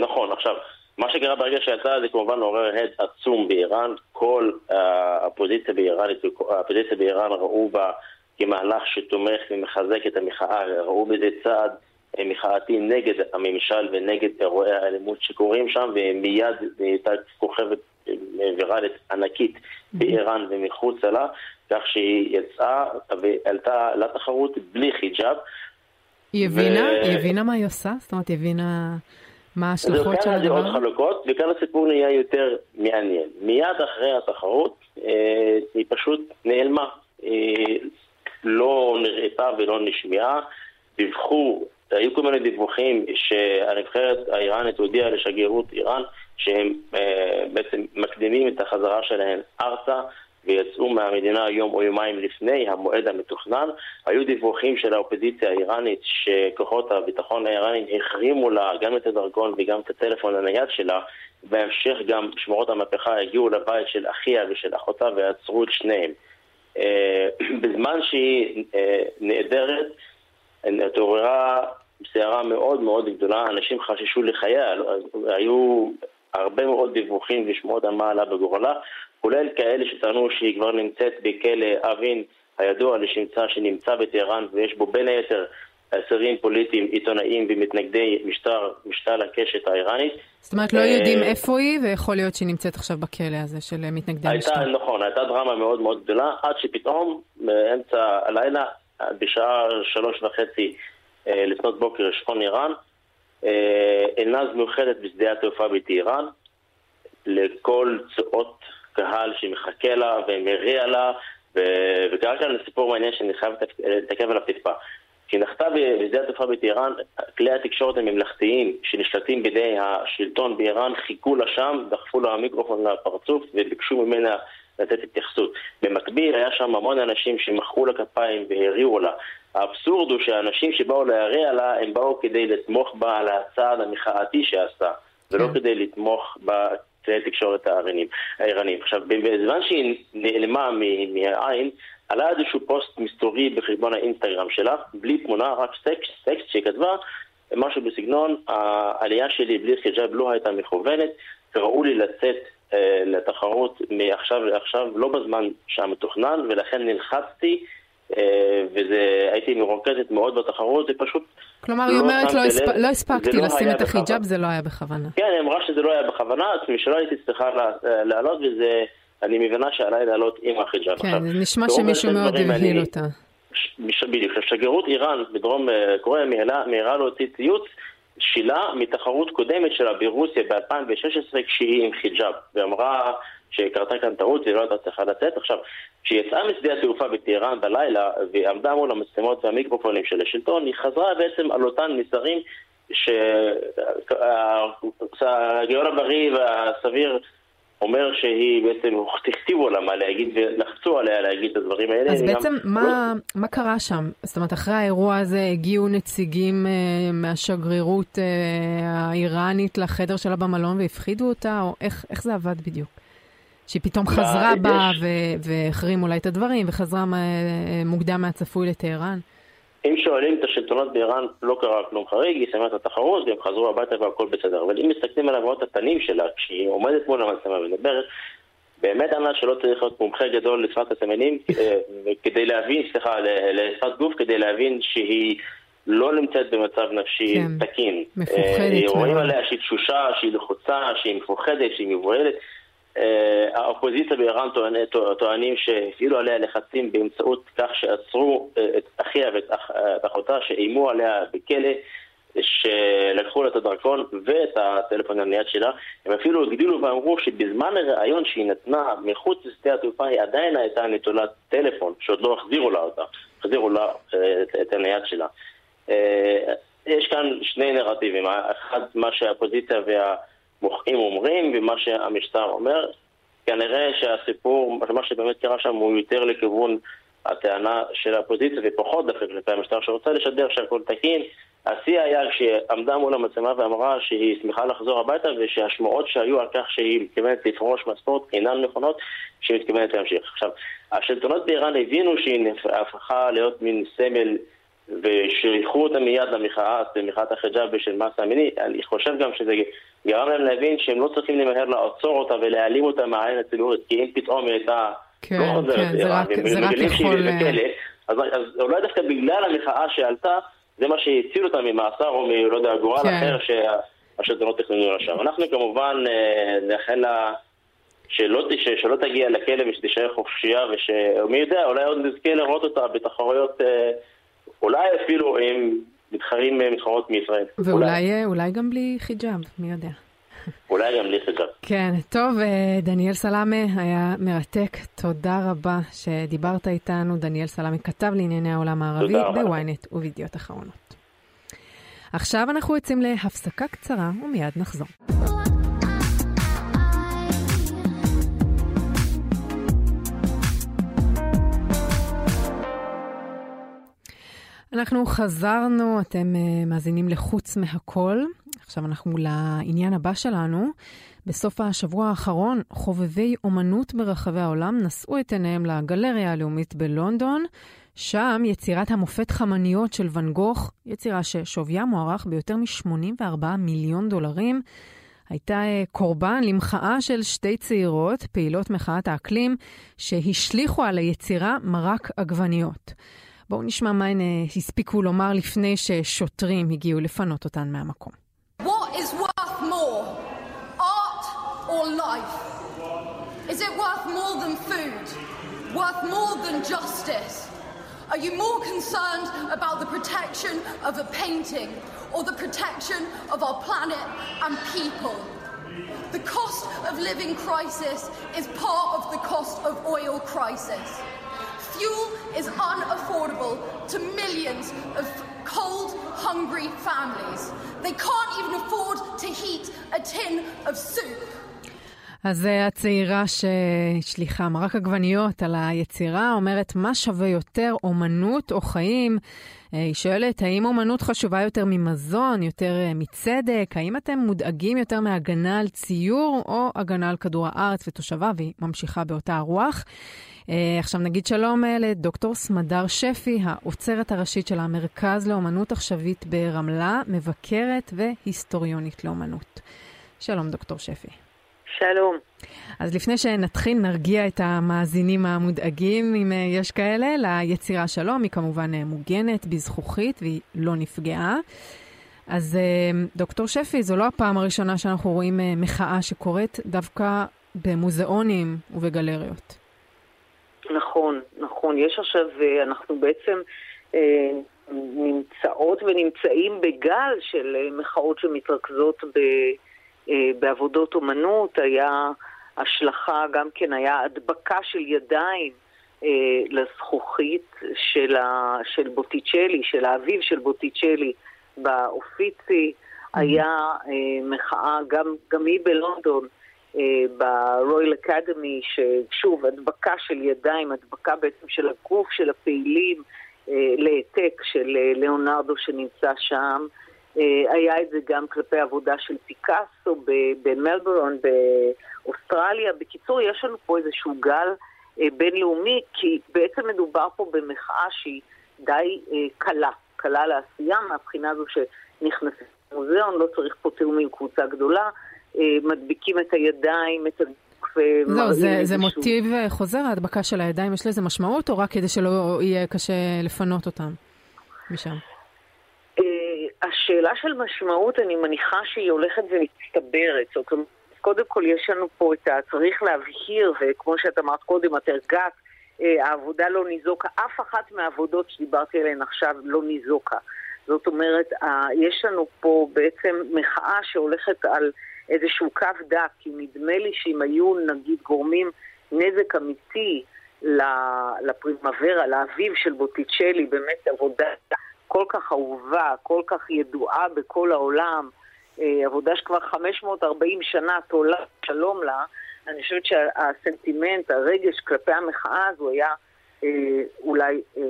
F: נכון, עכשיו, מה שקרה ברגע שיצא זה כמובן עורר הד עצום באיראן, כל האופוזיציה באיראן, האופוזיציה באיראן ראו בה כמהלך שתומך ומחזק את המחאה, ראו בזה צעד אה, מחאתי נגד הממשל ונגד אירועי האלימות שקורים שם, ומיד הייתה כוכבת אה, ויראלית ענקית באיראן ומחוצה לה, כך שהיא יצאה ועלתה לתחרות בלי חיג'אב.
C: היא הבינה? ו... היא הבינה מה היא עושה? זאת אומרת, היא הבינה... מה ההשלכות של הדבר
F: הזה? חלוקות, וכאן הסיפור נהיה יותר מעניין. מיד אחרי התחרות אה, היא פשוט נעלמה. אה, לא נראתה ולא נשמעה. דיווחו, היו כל מיני דיווחים שהנבחרת האיראנית הודיעה לשגרירות איראן שהם אה, בעצם מקדימים את החזרה שלהם ארצה. ויצאו מהמדינה יום או יומיים לפני המועד המתוכנן. היו דיווחים של האופוזיציה האיראנית שכוחות הביטחון האיראנים החרימו לה גם את הדרכון וגם את הטלפון הנייד שלה. בהמשך גם שמורות המהפכה הגיעו לבית של אחיה ושל אחותה ועצרו את שניהם. אה, בזמן שהיא אה, נעדרת, התעוררה סערה מאוד מאוד גדולה, אנשים חששו לחייה, היו הרבה מאוד דיווחים ושמועות על מה עלה בגורלה, כולל כאלה שטענו שהיא כבר נמצאת בכלא אבין הידוע לשמצה שנמצא בטהרן ויש בו בין היתר אסירים פוליטיים, עיתונאים ומתנגדי משטר, משתל הקשת האיראנית.
C: זאת אומרת, לא יודעים אה, איפה היא, ויכול להיות שהיא נמצאת עכשיו בכלא הזה של מתנגדי משטר.
F: נכון, הייתה דרמה מאוד מאוד גדולה, עד שפתאום, באמצע הלילה, בשעה שלוש וחצי אה, לפנות בוקר, שכון איראן, אלנז אה, מיוחדת בשדה התעופה בטהרן, לכל צואות קהל שמחכה לה ומריע לה, וקרה כאן סיפור מעניין שאני חייב להתעכב עליו טיפה. כשנחתה בשדה התעופה בטהרן, כלי התקשורת הממלכתיים שנשלטים בידי השלטון באיראן חיכו לה שם, דחפו לה המיקרופון לפרצוף וביקשו ממנה לתת התייחסות. במקביל היה שם המון אנשים שמחאו לה כפיים והריעו לה. האבסורד הוא שהאנשים שבאו להריע לה, הם באו כדי לתמוך בה על הצעד המחאתי שעשה, ולא כן. כדי לתמוך בכלי תקשורת הערניים. עכשיו, בזמן שהיא נעלמה מהעין, עלה איזשהו פוסט מסתורי בחשבון האינסטגרם שלה, בלי תמונה, רק טקסט, טקסט שהיא כתבה, משהו בסגנון, העלייה שלי בלי חיג'אב לא הייתה מכוונת, קראו לי לצאת אה, לתחרות מעכשיו לעכשיו, לא בזמן שהמתוכנן, ולכן נלחצתי, והייתי מרוכזת מאוד בתחרות, זה פשוט...
C: כלומר, היא לא אומרת, לא, הספ... לא הספקתי לא לשים את החיג'אב, זה לא היה בכוונה.
F: כן, היא אמרה שזה לא היה בכוונה, שלא הייתי צריכה לעלות, וזה... אני מבינה שעליי לעלות עם החיג'אב.
C: כן, עכשיו, נשמע שמישהו מאוד הבהיל אותה.
F: בדיוק. שגרירות איראן בדרום אה, קוריאה מהירה להוציא ציוץ שלה מתחרות קודמת שלה ברוסיה ב-2016 כשהיא עם חיג'אב, ואמרה שקרתה כאן טעות והיא לא הייתה צריכה לצאת. עכשיו, כשהיא יצאה משדה התעופה בטהרן בלילה ועמדה מול המצלמות והמיקרופונים של השלטון, היא חזרה בעצם על אותן מסרים שהגיון הבריא והסביר אומר שהיא בעצם, הכתיבו לה מה להגיד ולחצו עליה להגיד את הדברים האלה.
C: אז בעצם גם... מה, לא... מה קרה שם? זאת אומרת, אחרי האירוע הזה הגיעו נציגים uh, מהשגרירות uh, האיראנית לחדר שלה במלון והפחידו אותה, או איך, איך זה עבד בדיוק? שהיא פתאום חזרה בה והחרימו לה את הדברים וחזרה מוקדם מהצפוי לטהרן?
F: אם שואלים את השלטונות באיראן, לא קרה כלום חריג, היא סיימה את התחרות והם חזרו הביתה והכל בסדר. אבל אם מסתכלים על עבודת הפנים שלה, כשהיא עומדת מול המצלמה ומדברת, באמת אמרה שלא צריך להיות מומחה גדול לשפת הסמנים אה, כדי להבין, סליחה, לשפת גוף, כדי להבין שהיא לא נמצאת במצב נפשי כן, תקין.
C: מפוחדת.
F: אה, רואים עליה שהיא תשושה, שהיא לחוצה, שהיא מפוחדת, שהיא מבוהלת. אה, האופוזיציה באיראן טוענים שהפעילו עליה לחצים באמצעות כך שעצרו אה, את אחיה ואת אחותה שאיימו עליה בכלא, שלקחו לה את הדרכון ואת הטלפון הנייד שלה. הם אפילו הגדילו ואמרו שבזמן הראיון שהיא נתנה מחוץ לשדה התעופה היא עדיין הייתה נטולת טלפון, שעוד לא החזירו לה אותה, החזירו לה אה, את הנייד שלה. יש כאן שני נרטיבים, אחד מה שהאופוזיציה וה... מוחים אומרים ומה שהמשטר אומר. כנראה שהסיפור, מה שבאמת קרה שם הוא יותר לכיוון הטענה של האופוזיציה ופחות דווקא כלפי המשטר שרוצה לשדר שהכל תקין. השיא היה כשעמדה מול המצלמה ואמרה שהיא שמחה לחזור הביתה ושהשמועות שהיו על כך שהיא מתכוונת לפרוש מהספורט אינן נכונות, שהיא מתכוונת להמשיך. עכשיו, השלטונות באיראן הבינו שהיא הפכה להיות מין סמל ושייכו אותה מיד למחאה, למחאת החיג'אב של מסה המיני, אני חושב גם שזה גרם להם להבין שהם לא צריכים למהר לעצור אותה ולהעלים אותה מהעין הציבורית, כי אם פתאום היא הייתה
C: כן, לא חוזרת כן, זה רק, זה רק יכול... בכלא,
F: אז, אז אולי דווקא בגלל המחאה שעלתה, זה מה שהציל אותה ממאסר או מ... לא יודע, גורל כן. אחר שהשלטונות תכננו לשם. אנחנו כמובן אה, נאחל לה... שלא, שלא תגיע לכלא ושתישאר חופשייה, ושמי יודע, אולי עוד נזכה לראות אותה בתחרויות אה, אולי אפילו הם מתחרים אה, מתחרות מישראל.
C: ואולי אולי. אולי גם בלי חיג'אב, מי יודע.
F: אולי גם בלי חיג'אב.
C: כן, טוב, אה, דניאל סלאמה היה מרתק. תודה רבה שדיברת איתנו. דניאל סלאמה כתב לענייני העולם הערבי בוויינט ובידיעות אחרונות. עכשיו אנחנו יוצאים להפסקה קצרה ומיד נחזור. אנחנו חזרנו, אתם uh, מאזינים לחוץ מהכל. עכשיו אנחנו לעניין הבא שלנו. בסוף השבוע האחרון, חובבי אומנות ברחבי העולם נשאו את עיניהם לגלריה הלאומית בלונדון. שם יצירת המופת חמניות של ואן גוך, יצירה ששוויה מוערך ביותר מ-84 מיליון דולרים, הייתה uh, קורבן למחאה של שתי צעירות, פעילות מחאת האקלים, שהשליכו על היצירה מרק עגבניות. בואו נשמע מה הן הספיקו לומר לפני ששוטרים הגיעו לפנות אותן מהמקום. What is worth more? Art or life? Is it worth more than food? Worth more than justice? Are you more concerned about the protection of a painting or the protection of our planet and people? The cost of living crisis is part of the cost of oil crisis. Fuel is unaffordable to millions of cold, hungry families. They can't even afford to heat a tin of soup. אז אה, הצעירה ששליחה מרק עגבניות על היצירה אומרת, מה שווה יותר, אומנות או חיים? אה, היא שואלת, האם אומנות חשובה יותר ממזון, יותר אה, מצדק? האם אתם מודאגים יותר מהגנה על ציור או הגנה על כדור הארץ ותושביו? והיא ממשיכה באותה הרוח. עכשיו נגיד שלום לדוקטור סמדר שפי, האוצרת הראשית של המרכז לאומנות עכשווית ברמלה, מבקרת והיסטוריונית לאומנות. שלום, דוקטור שפי.
G: שלום.
C: אז לפני שנתחיל, נרגיע את המאזינים המודאגים, אם אה, יש כאלה, ליצירה שלום. היא כמובן אה, מוגנת בזכוכית והיא לא נפגעה. אז אה, דוקטור שפי, זו לא הפעם הראשונה שאנחנו רואים מחאה שקורית דווקא במוזיאונים ובגלריות.
G: נכון, נכון. יש עכשיו, אנחנו בעצם נמצאות ונמצאים בגל של מחאות שמתרכזות ב... אה, בעבודות אומנות, היה השלכה, גם כן היה הדבקה של ידיים אה, לזכוכית של, ה, של בוטיצ'לי, של האביב של בוטיצ'לי באופיצי, mm-hmm. היה אה, מחאה, גם, גם היא בלונדון, ברויאל אקדמי, ששוב, הדבקה של ידיים, הדבקה בעצם של הגוף של הפעילים להעתק של ליאונרדו שנמצא שם. אה, היה את זה גם כלפי עבודה של פיקאסו במלבורון באוסטרליה. בקיצור, יש לנו פה איזשהו גל אה, בינלאומי, כי בעצם מדובר פה במחאה שהיא די אה, קלה, קלה לעשייה, מהבחינה הזו שנכנסים למוזיאון, לא צריך פה תיאום עם קבוצה גדולה, מדביקים את הידיים, את הגוף.
C: זהו, זה, זה מוטיב חוזר, ההדבקה של הידיים, יש לזה משמעות, או רק כדי שלא יהיה קשה לפנות אותם משם?
G: השאלה של משמעות, אני מניחה שהיא הולכת ומצטברת. זאת אומרת, קודם כל יש לנו פה את ה... צריך להבהיר, וכמו שאת אמרת קודם, את הרגעת, אה, העבודה לא ניזוקה. אף אחת מהעבודות שדיברתי עליהן עכשיו לא ניזוקה. זאת אומרת, יש לנו פה בעצם מחאה שהולכת על איזשהו קו דק, כי נדמה לי שאם היו נגיד גורמים נזק אמיתי לפרימוורה, לאביב של בוטיצ'לי, באמת עבודה כל כך אהובה, כל כך ידועה בכל העולם, אה, עבודה שכבר 540 שנה תולה שלום לה, אני חושבת שהסנטימנט, הרגש כלפי המחאה הזו היה אה, אולי אה,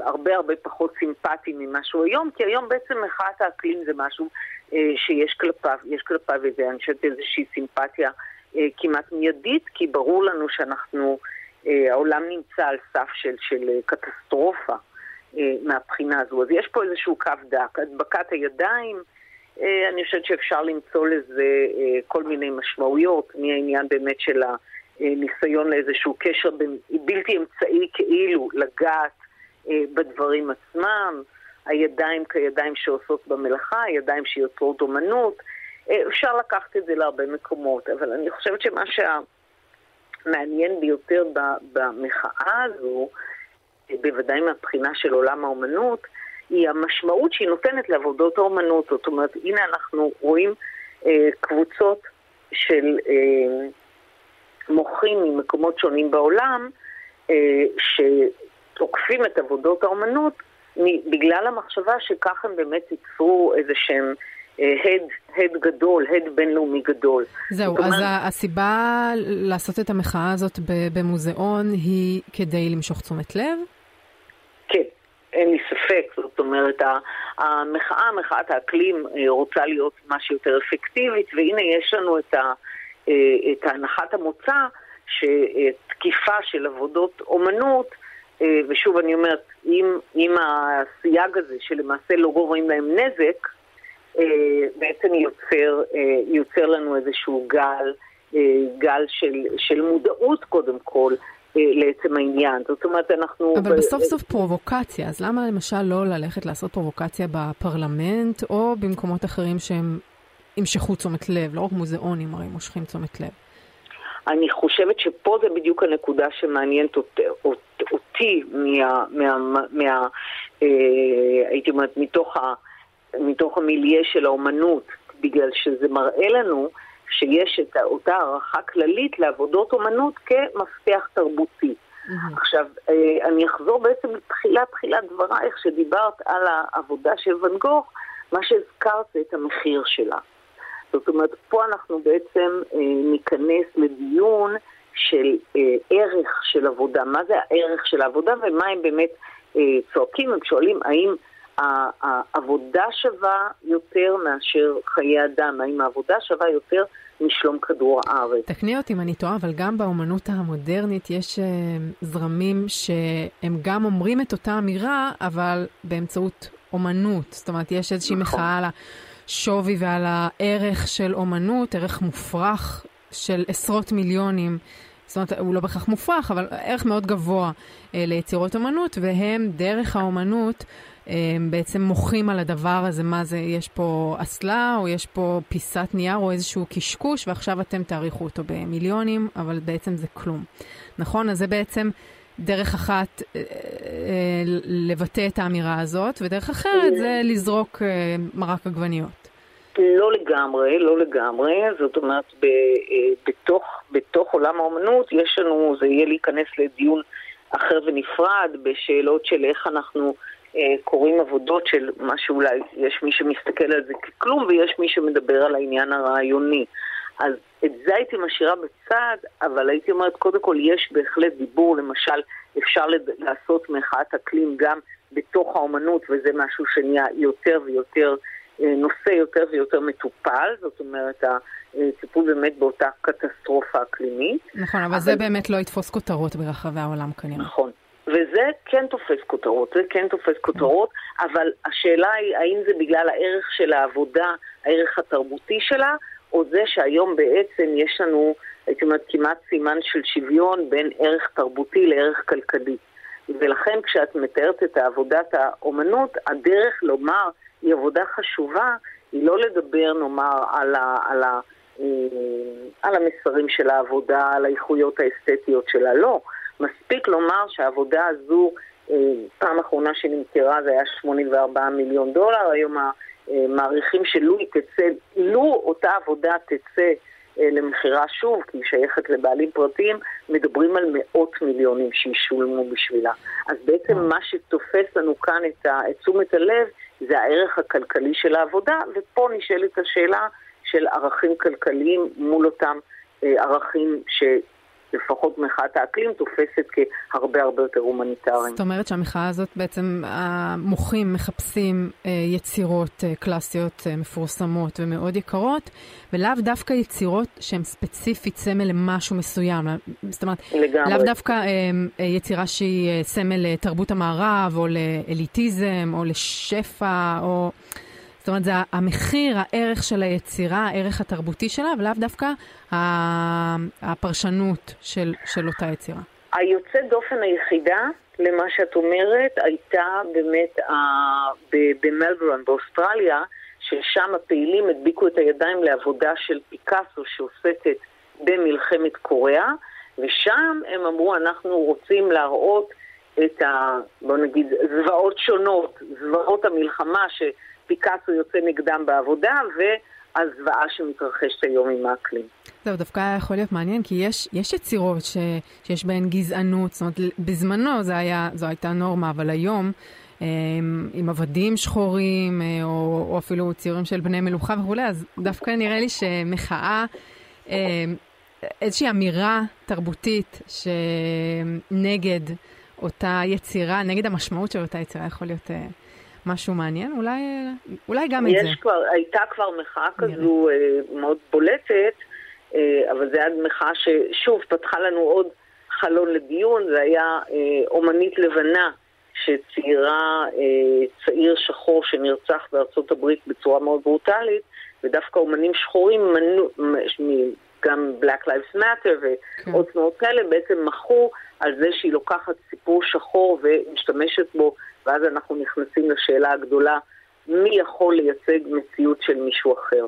G: הרבה הרבה פחות סימפטי ממה שהוא היום, כי היום בעצם מחאת האקלים זה משהו אה, שיש כלפיו, יש כלפיו איזה, אני חושבת איזושהי סימפתיה אה, כמעט מיידית, כי ברור לנו שאנחנו, אה, העולם נמצא על סף של, של אה, קטסטרופה. אה, מהבחינה הזו. אז יש פה איזשהו קו דק. הדבקת הידיים, אה, אני חושבת שאפשר למצוא לזה אה, כל מיני משמעויות, מהעניין באמת של הניסיון לאיזשהו קשר בלתי אמצעי כאילו לגעת בדברים עצמם, הידיים כידיים שעושות במלאכה, הידיים שיוצרות אומנות. אפשר לקחת את זה להרבה מקומות, אבל אני חושבת שמה שהמעניין ביותר במחאה הזו בוודאי מהבחינה של עולם האומנות, היא המשמעות שהיא נותנת לעבודות האומנות. זאת אומרת, הנה אנחנו רואים אה, קבוצות של אה, מוחים ממקומות שונים בעולם, אה, שתוקפים את עבודות האומנות בגלל המחשבה שכך הם באמת ייצרו איזה שהם אה, הד, הד גדול, הד בינלאומי גדול.
C: זהו, אז אומר... הסיבה לעשות את המחאה הזאת במוזיאון היא כדי למשוך תשומת לב?
G: אין לי ספק. זאת אומרת, המחאה, מחאת האקלים אה, רוצה להיות משהו יותר אפקטיבית, והנה יש לנו את, ה, אה, את הנחת המוצא שתקיפה של עבודות אומנות, אה, ושוב אני אומרת, עם, עם הסייג הזה שלמעשה לא גורמים להם נזק, בעצם יוצר, יוצר לנו איזשהו גל, גל של, של מודעות קודם כל. לעצם העניין. זאת אומרת, אנחנו...
C: אבל. בסוף סוף פרובוקציה, אז למה למשל לא ללכת לעשות פרובוקציה בפרלמנט, או במקומות אחרים שהם ימשכו תשומת לב, לא רק מוזיאונים הרי מושכים תשומת לב?
G: אני חושבת שפה זה בדיוק הנקודה שמעניינת אותי, אותי מה... מה, מה אה, הייתי אומרת, מתוך, ה, מתוך המיליה של האומנות, בגלל שזה מראה לנו שיש את אותה הערכה כללית לעבודות אומנות כמפתח תרבותי. עכשיו, אה, אני אחזור בעצם לתחילת תחילת דברייך, שדיברת על העבודה של ואן גוך, מה שהזכרת זה את המחיר שלה. זאת אומרת, פה אנחנו בעצם אה, ניכנס לדיון של אה, ערך של עבודה, מה זה הערך של העבודה ומה הם באמת אה, צועקים, הם שואלים האם העבודה שווה יותר מאשר חיי אדם, האם העבודה שווה יותר משלום כדור הארץ.
C: תקני אותי אם אני טועה, אבל גם באומנות המודרנית יש uh, זרמים שהם גם אומרים את אותה אמירה, אבל באמצעות אומנות. זאת אומרת, יש איזושהי נכון. מחאה על השווי ועל הערך של אומנות, ערך מופרך של עשרות מיליונים. זאת אומרת, הוא לא בהכרח מופרך, אבל ערך מאוד גבוה אה, ליצירות אומנות, והם, דרך האומנות, בעצם מוחים על הדבר הזה, מה זה, יש פה אסלה, או יש פה פיסת נייר, או איזשהו קשקוש, ועכשיו אתם תעריכו אותו במיליונים, אבל בעצם זה כלום. נכון? אז זה בעצם דרך אחת אה, אה, לבטא את האמירה הזאת, ודרך אחרת זה לזרוק אה, מרק עגבניות.
G: לא לגמרי, לא לגמרי. זאת אומרת, ב, בתוך, בתוך עולם האומנות יש לנו, זה יהיה להיכנס לדיון אחר ונפרד בשאלות של איך אנחנו אה, קוראים עבודות של מה שאולי יש מי שמסתכל על זה ככלום ויש מי שמדבר על העניין הרעיוני. אז את זה הייתי משאירה בצד, אבל הייתי אומרת, קודם כל יש בהחלט דיבור, למשל, אפשר לעשות מחאת אקלים גם בתוך האומנות, וזה משהו שנהיה יותר ויותר, אה, נושא יותר ויותר מטופל, זאת אומרת, הטיפול באמת באותה קטסטרופה אקלימית.
C: נכון, אבל, אבל זה באמת לא יתפוס כותרות ברחבי העולם כנראה.
G: נכון. וזה כן תופס כותרות, זה כן תופס כותרות, אבל השאלה היא האם זה בגלל הערך של העבודה, הערך התרבותי שלה, או זה שהיום בעצם יש לנו, הייתי אומרת, כמעט סימן של שוויון בין ערך תרבותי לערך כלכלי. ולכן כשאת מתארת את עבודת האומנות, הדרך לומר היא עבודה חשובה, היא לא לדבר נאמר על, ה, על, ה, אה, על המסרים של העבודה, על האיכויות האסתטיות שלה, לא. מספיק לומר שהעבודה הזו, אה, פעם אחרונה שנמכרה זה היה 84 מיליון דולר, היום המעריכים שלו היא תצא, לו אותה עבודה תצא אה, למכירה שוב, כי היא שייכת לבעלים פרטיים, מדברים על מאות מיליונים שישולמו בשבילה. אז בעצם מה שתופס לנו כאן את תשומת הלב זה הערך הכלכלי של העבודה, ופה נשאלת השאלה של ערכים כלכליים מול אותם אה, ערכים ש... לפחות מחאת האקלים תופסת כהרבה הרבה יותר הומניטריים.
C: זאת אומרת שהמחאה הזאת בעצם, המוחים מחפשים אה, יצירות אה, קלאסיות מפורסמות ומאוד יקרות, ולאו דווקא יצירות שהן ספציפית סמל למשהו מסוים. זאת אומרת, לגמרי. לאו דווקא יצירה שהיא סמל לתרבות המערב, או לאליטיזם, או לשפע, או... זאת אומרת, זה המחיר, הערך של היצירה, הערך התרבותי שלה, ולאו דווקא הפרשנות של, של אותה יצירה.
G: היוצאת דופן היחידה למה שאת אומרת הייתה באמת במלבורן באוסטרליה, ששם הפעילים הדביקו את הידיים לעבודה של פיקאסו שעוסקת במלחמת קוריאה, ושם הם אמרו, אנחנו רוצים להראות את ה... בוא נגיד, זוועות שונות, זוועות המלחמה, ש... פיקאסו יוצא נגדם בעבודה, והזוועה שמתרחשת היום עם האקלים.
C: זהו, דווקא היה יכול להיות מעניין, כי יש, יש יצירות ש, שיש בהן גזענות, זאת אומרת, בזמנו זה היה, זו הייתה נורמה, אבל היום... אה, עם עבדים שחורים, אה, או, או אפילו ציורים של בני מלוכה וכולי, אז דווקא נראה לי שמחאה, אה, איזושהי אמירה תרבותית שנגד אותה יצירה, נגד המשמעות של אותה יצירה, יכול להיות משהו מעניין? אולי, אולי גם את זה.
G: כבר, הייתה כבר מחאה כזו אה, מאוד בולטת, אה, אבל זו הייתה מחאה ששוב פתחה לנו עוד חלון לדיון, זה היה אה, אומנית לבנה שציירה אה, צעיר שחור שנרצח בארצות הברית בצורה מאוד ברוטלית, ודווקא אומנים שחורים, מנו, גם Black Lives Matter ועוד כן. תנועות כאלה, בעצם מחו על זה שהיא לוקחת סיפור שחור ומשתמשת בו ואז אנחנו נכנסים לשאלה הגדולה, מי יכול לייצג מציאות של מישהו אחר.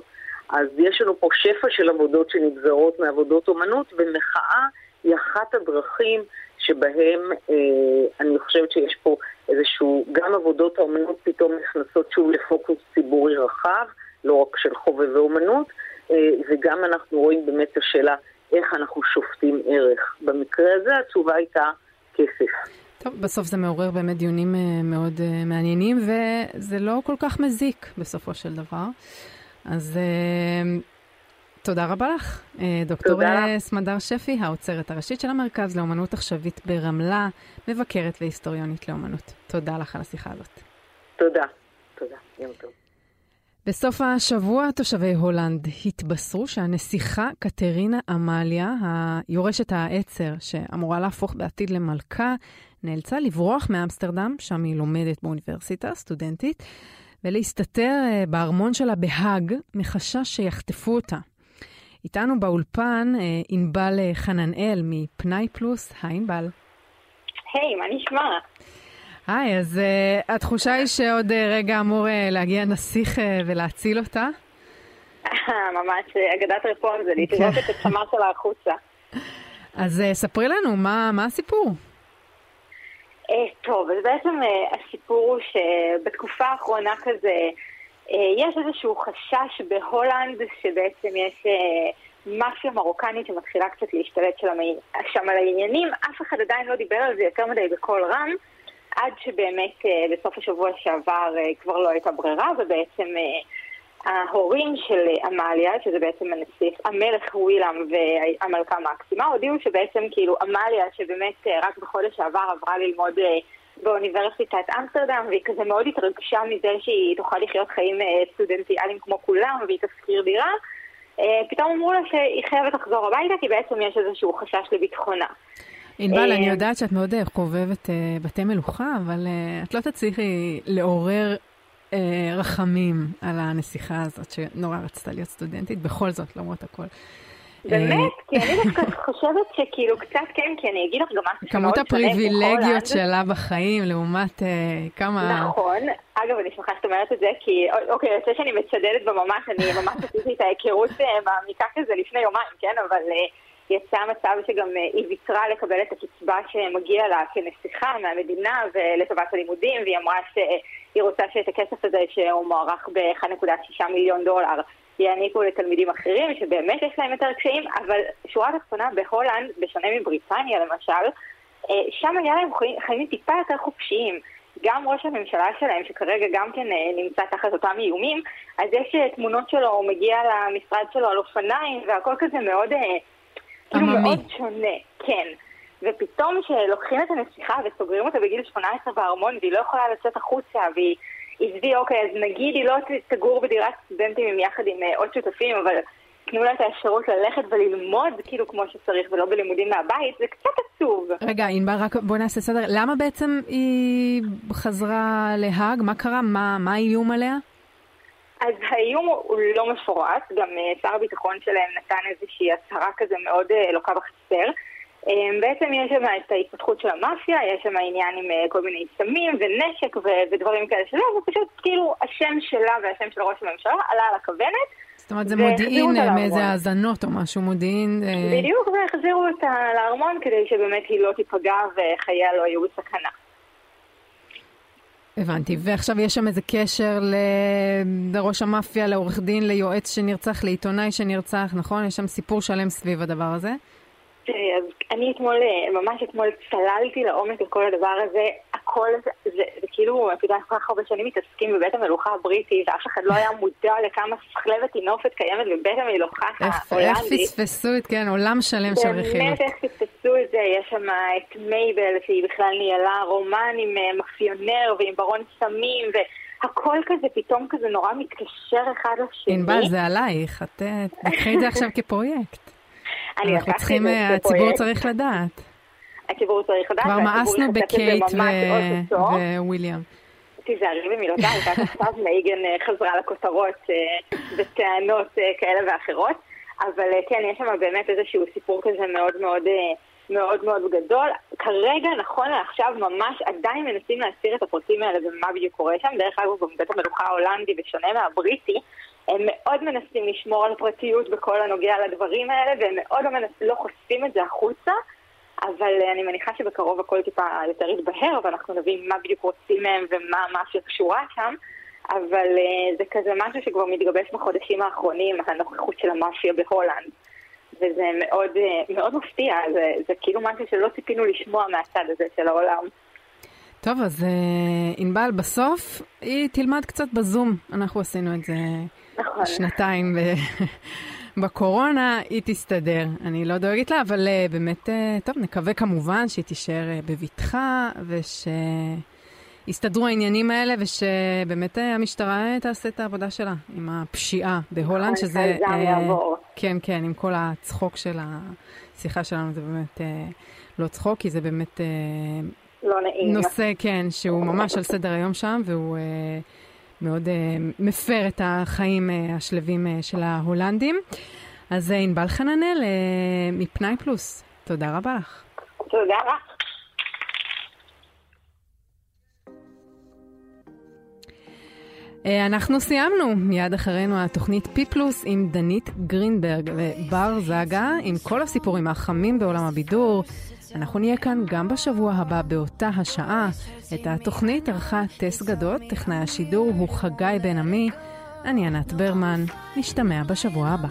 G: אז יש לנו פה שפע של עבודות שנגזרות מעבודות אומנות, ומחאה היא אחת הדרכים שבהם אה, אני חושבת שיש פה איזשהו, גם עבודות האומנות פתאום נכנסות שוב לפוקוס ציבורי רחב, לא רק של חובבי אומנות, אה, וגם אנחנו רואים באמת את השאלה איך אנחנו שופטים ערך. במקרה הזה התשובה הייתה כסף.
C: טוב, בסוף זה מעורר באמת דיונים uh, מאוד uh, מעניינים, וזה לא כל כך מזיק בסופו של דבר. אז תודה רבה לך, דוקטור סמדר שפי, האוצרת הראשית של המרכז לאומנות עכשווית ברמלה, מבקרת והיסטוריונית לאומנות. תודה לך על השיחה הזאת.
G: תודה. תודה. יום טוב.
C: בסוף השבוע תושבי הולנד התבשרו שהנסיכה קטרינה עמליה, היורשת העצר שאמורה להפוך בעתיד למלכה, נאלצה לברוח מאמסטרדם, שם היא לומדת באוניברסיטה, סטודנטית, ולהסתתר אה, בארמון שלה בהאג, מחשש שיחטפו אותה. איתנו באולפן אה, ענבל אה, חננאל מפנאי פלוס. היי ענבל.
H: היי, מה נשמע?
C: היי, אז uh, התחושה היא שעוד uh, רגע אמור uh, להגיע נסיך uh, ולהציל אותה?
H: ממש אגדת רפורם זה לתרוק את הצמר שלה החוצה.
C: אז uh, ספרי לנו, מה, מה הסיפור?
H: Uh, טוב, אז בעצם uh, הסיפור הוא שבתקופה האחרונה כזה, uh, יש איזשהו חשש בהולנד שבעצם יש... מאפיה מרוקנית שמתחילה קצת להשתלט שם על העניינים, אף אחד עדיין לא דיבר על זה יותר מדי בקול רם, עד שבאמת אה, בסוף השבוע שעבר אה, כבר לא הייתה ברירה, ובעצם אה, ההורים של עמליה, שזה בעצם הנסיך, המלך ווילאם והמלכה מקסימה, הודיעו שבעצם כאילו עמליה, שבאמת רק בחודש שעבר עברה ללמוד באוניברסיטת אמסטרדם, והיא כזה מאוד התרגשה מזה שהיא תוכל לחיות חיים סטודנטיאליים כמו כולם, והיא תשכיר דירה, פתאום אמרו לה שהיא חייבת לחזור הביתה, כי בעצם יש איזשהו חשש לביטחונה.
C: ענבל, אני אה, יודעת שאת מאוד אה, חובבת אה, בתי מלוכה, אבל את לא תצליחי לעורר רחמים על הנסיכה הזאת, שנורא רצתה להיות סטודנטית, בכל זאת, למרות הכל.
H: באמת? כי אני דווקא חושבת שכאילו קצת כן, כי אני אגיד לך גם משהו
C: שמאוד שונה כמות הפריבילגיות שלה בחיים לעומת כמה...
H: נכון. אגב, אני שמחה שאת אומרת את זה, כי אוקיי, יוצא שאני מצדדת בממש, אני ממש עשיתי את ההיכרות מעמיקה כזה לפני יומיים, כן? אבל... יצא מצב שגם אה, היא ויתרה לקבל את הקצבה שמגיע לה כנסיכה מהמדינה ולטובת הלימודים, והיא אמרה שהיא רוצה שאת הכסף הזה, שהוא מוערך ב-1.6 מיליון דולר, יעניקו לתלמידים אחרים, שבאמת יש להם יותר קשיים, אבל שורה תחתונה בהולנד, בשונה מבריטניה למשל, אה, שם היה להם חיים טיפה יותר חופשיים. גם ראש הממשלה שלהם, שכרגע גם כן אה, נמצא תחת אותם איומים, אז יש תמונות שלו, הוא מגיע למשרד שלו על אופניים, והכל כזה מאוד כאילו מאוד שונה, כן. ופתאום כשלוקחים את הנסיכה וסוגרים אותה בגיל 18 בארמון והיא לא יכולה לצאת החוצה והיא עזבי, אוקיי, אז נגיד היא לא תגור בדירת סטודנטים יחד עם אה, עוד שותפים, אבל תנו לה את האפשרות ללכת וללמוד כאילו כמו שצריך ולא בלימודים מהבית, זה קצת עצוב.
C: רגע, ענבר, רק בוא נעשה סדר. למה בעצם היא חזרה להאג? מה קרה? מה, מה האיום עליה?
H: אז האיום הוא לא מפורט, גם אה, שר הביטחון שלהם נתן איזושהי הצהרה כזה מאוד אה, לוקה בחסר. אה, בעצם יש שם את ההתפתחות של המאפיה, יש שם עניין עם כל מיני סמים ונשק ודברים כאלה שלא, ופשוט כאילו השם שלה והשם של ראש הממשלה עלה על הכוונת.
C: זאת אומרת, זה מודיעין מאיזה האזנות או משהו, מודיעין...
H: בדיוק, והחזירו אותה לארמון כדי שבאמת היא לא תיפגע וחייה לא היו בסכנה.
C: הבנתי. ועכשיו יש שם איזה קשר לראש המאפיה, לעורך דין, ליועץ שנרצח, לעיתונאי שנרצח, נכון? יש שם סיפור שלם סביב הדבר הזה.
H: תראי, אז אני אתמול, ממש אתמול צללתי לעומק לכל הדבר הזה. הכל זה, זה, זה כאילו, את יודעת, כל כך הרבה שנים מתעסקים בבית המלוכה הבריטי, ואף אחד לא היה מודע לכמה סחלבת טינופת קיימת בבית המלוכה ההולנדית.
C: איך פספסו את, כן, עולם שלם של רכילות.
H: באמת, איך פספסו את זה. יש שם את מייבל, שהיא בכלל ניהלה רומן עם אה, מאפיונר ועם ברון סמים, והכל כזה פתאום כזה נורא מתקשר אחד לשני.
C: ענבל, זה עלייך, את תקחי את זה עכשיו כפרויקט. אנחנו צריכים, אה, הציבור צריך לדעת.
H: הציבור צריך לדעת.
C: כבר מאסנו בקייט וויליאם.
H: תיזהרי במילותיי, רק עכשיו מייגן אה, חזרה לכותרות אה, בטענות כאלה ואחרות, אבל כן, יש שם באמת איזשהו סיפור כזה מאוד מאוד... מאוד מאוד גדול. כרגע, נכון לעכשיו, ממש עדיין מנסים להסתיר את הפרטים האלה ומה בדיוק קורה שם. דרך אגב, גם בית המלוכה ההולנדי, בשונה מהבריטי, הם מאוד מנסים לשמור על פרטיות בכל הנוגע לדברים האלה, והם מאוד לא, מנס, לא חושפים את זה החוצה, אבל אני מניחה שבקרוב הכל טיפה יותר יתבהר, ואנחנו נבין מה בדיוק רוצים מהם ומה המאפיה קשורה שם. אבל uh, זה כזה משהו שכבר מתגבש בחודשים האחרונים, הנוכחות של המאפיה בהולנד. וזה מאוד, uh, מאוד מפתיע, זה, זה כאילו משהו שלא ציפינו לשמוע מהצד הזה של העולם.
C: טוב, אז uh, ענבל, בסוף היא תלמד קצת בזום. אנחנו עשינו את זה נכון. שנתיים בקורונה, היא תסתדר. אני לא דואגת לה, אבל uh, באמת, uh, טוב, נקווה כמובן שהיא תישאר uh, בבטחה, ושיסתדרו העניינים האלה, ושבאמת uh, המשטרה uh, תעשה את העבודה שלה עם הפשיעה בהולנד, נכון, שזה...
H: uh,
C: כן, כן, עם כל הצחוק של השיחה שלנו, זה באמת uh, לא צחוק, כי זה באמת...
H: Uh, לא נעים.
C: נושא, כן, שהוא ממש על סדר היום שם, והוא... Uh, מאוד uh, מפר את החיים uh, השלווים uh, של ההולנדים. אז uh, ענבל חננאל uh, מפנאי פלוס, תודה רבה לך.
H: תודה לך.
C: אנחנו סיימנו, מיד אחרינו התוכנית פי פלוס עם דנית גרינברג ובר זגה, עם כל הסיפורים החמים בעולם הבידור. אנחנו נהיה כאן גם בשבוע הבא באותה השעה. את התוכנית ערכה טס גדות, טכנאי השידור הוא חגי בן עמי. אני ענת ברמן, נשתמע בשבוע הבא.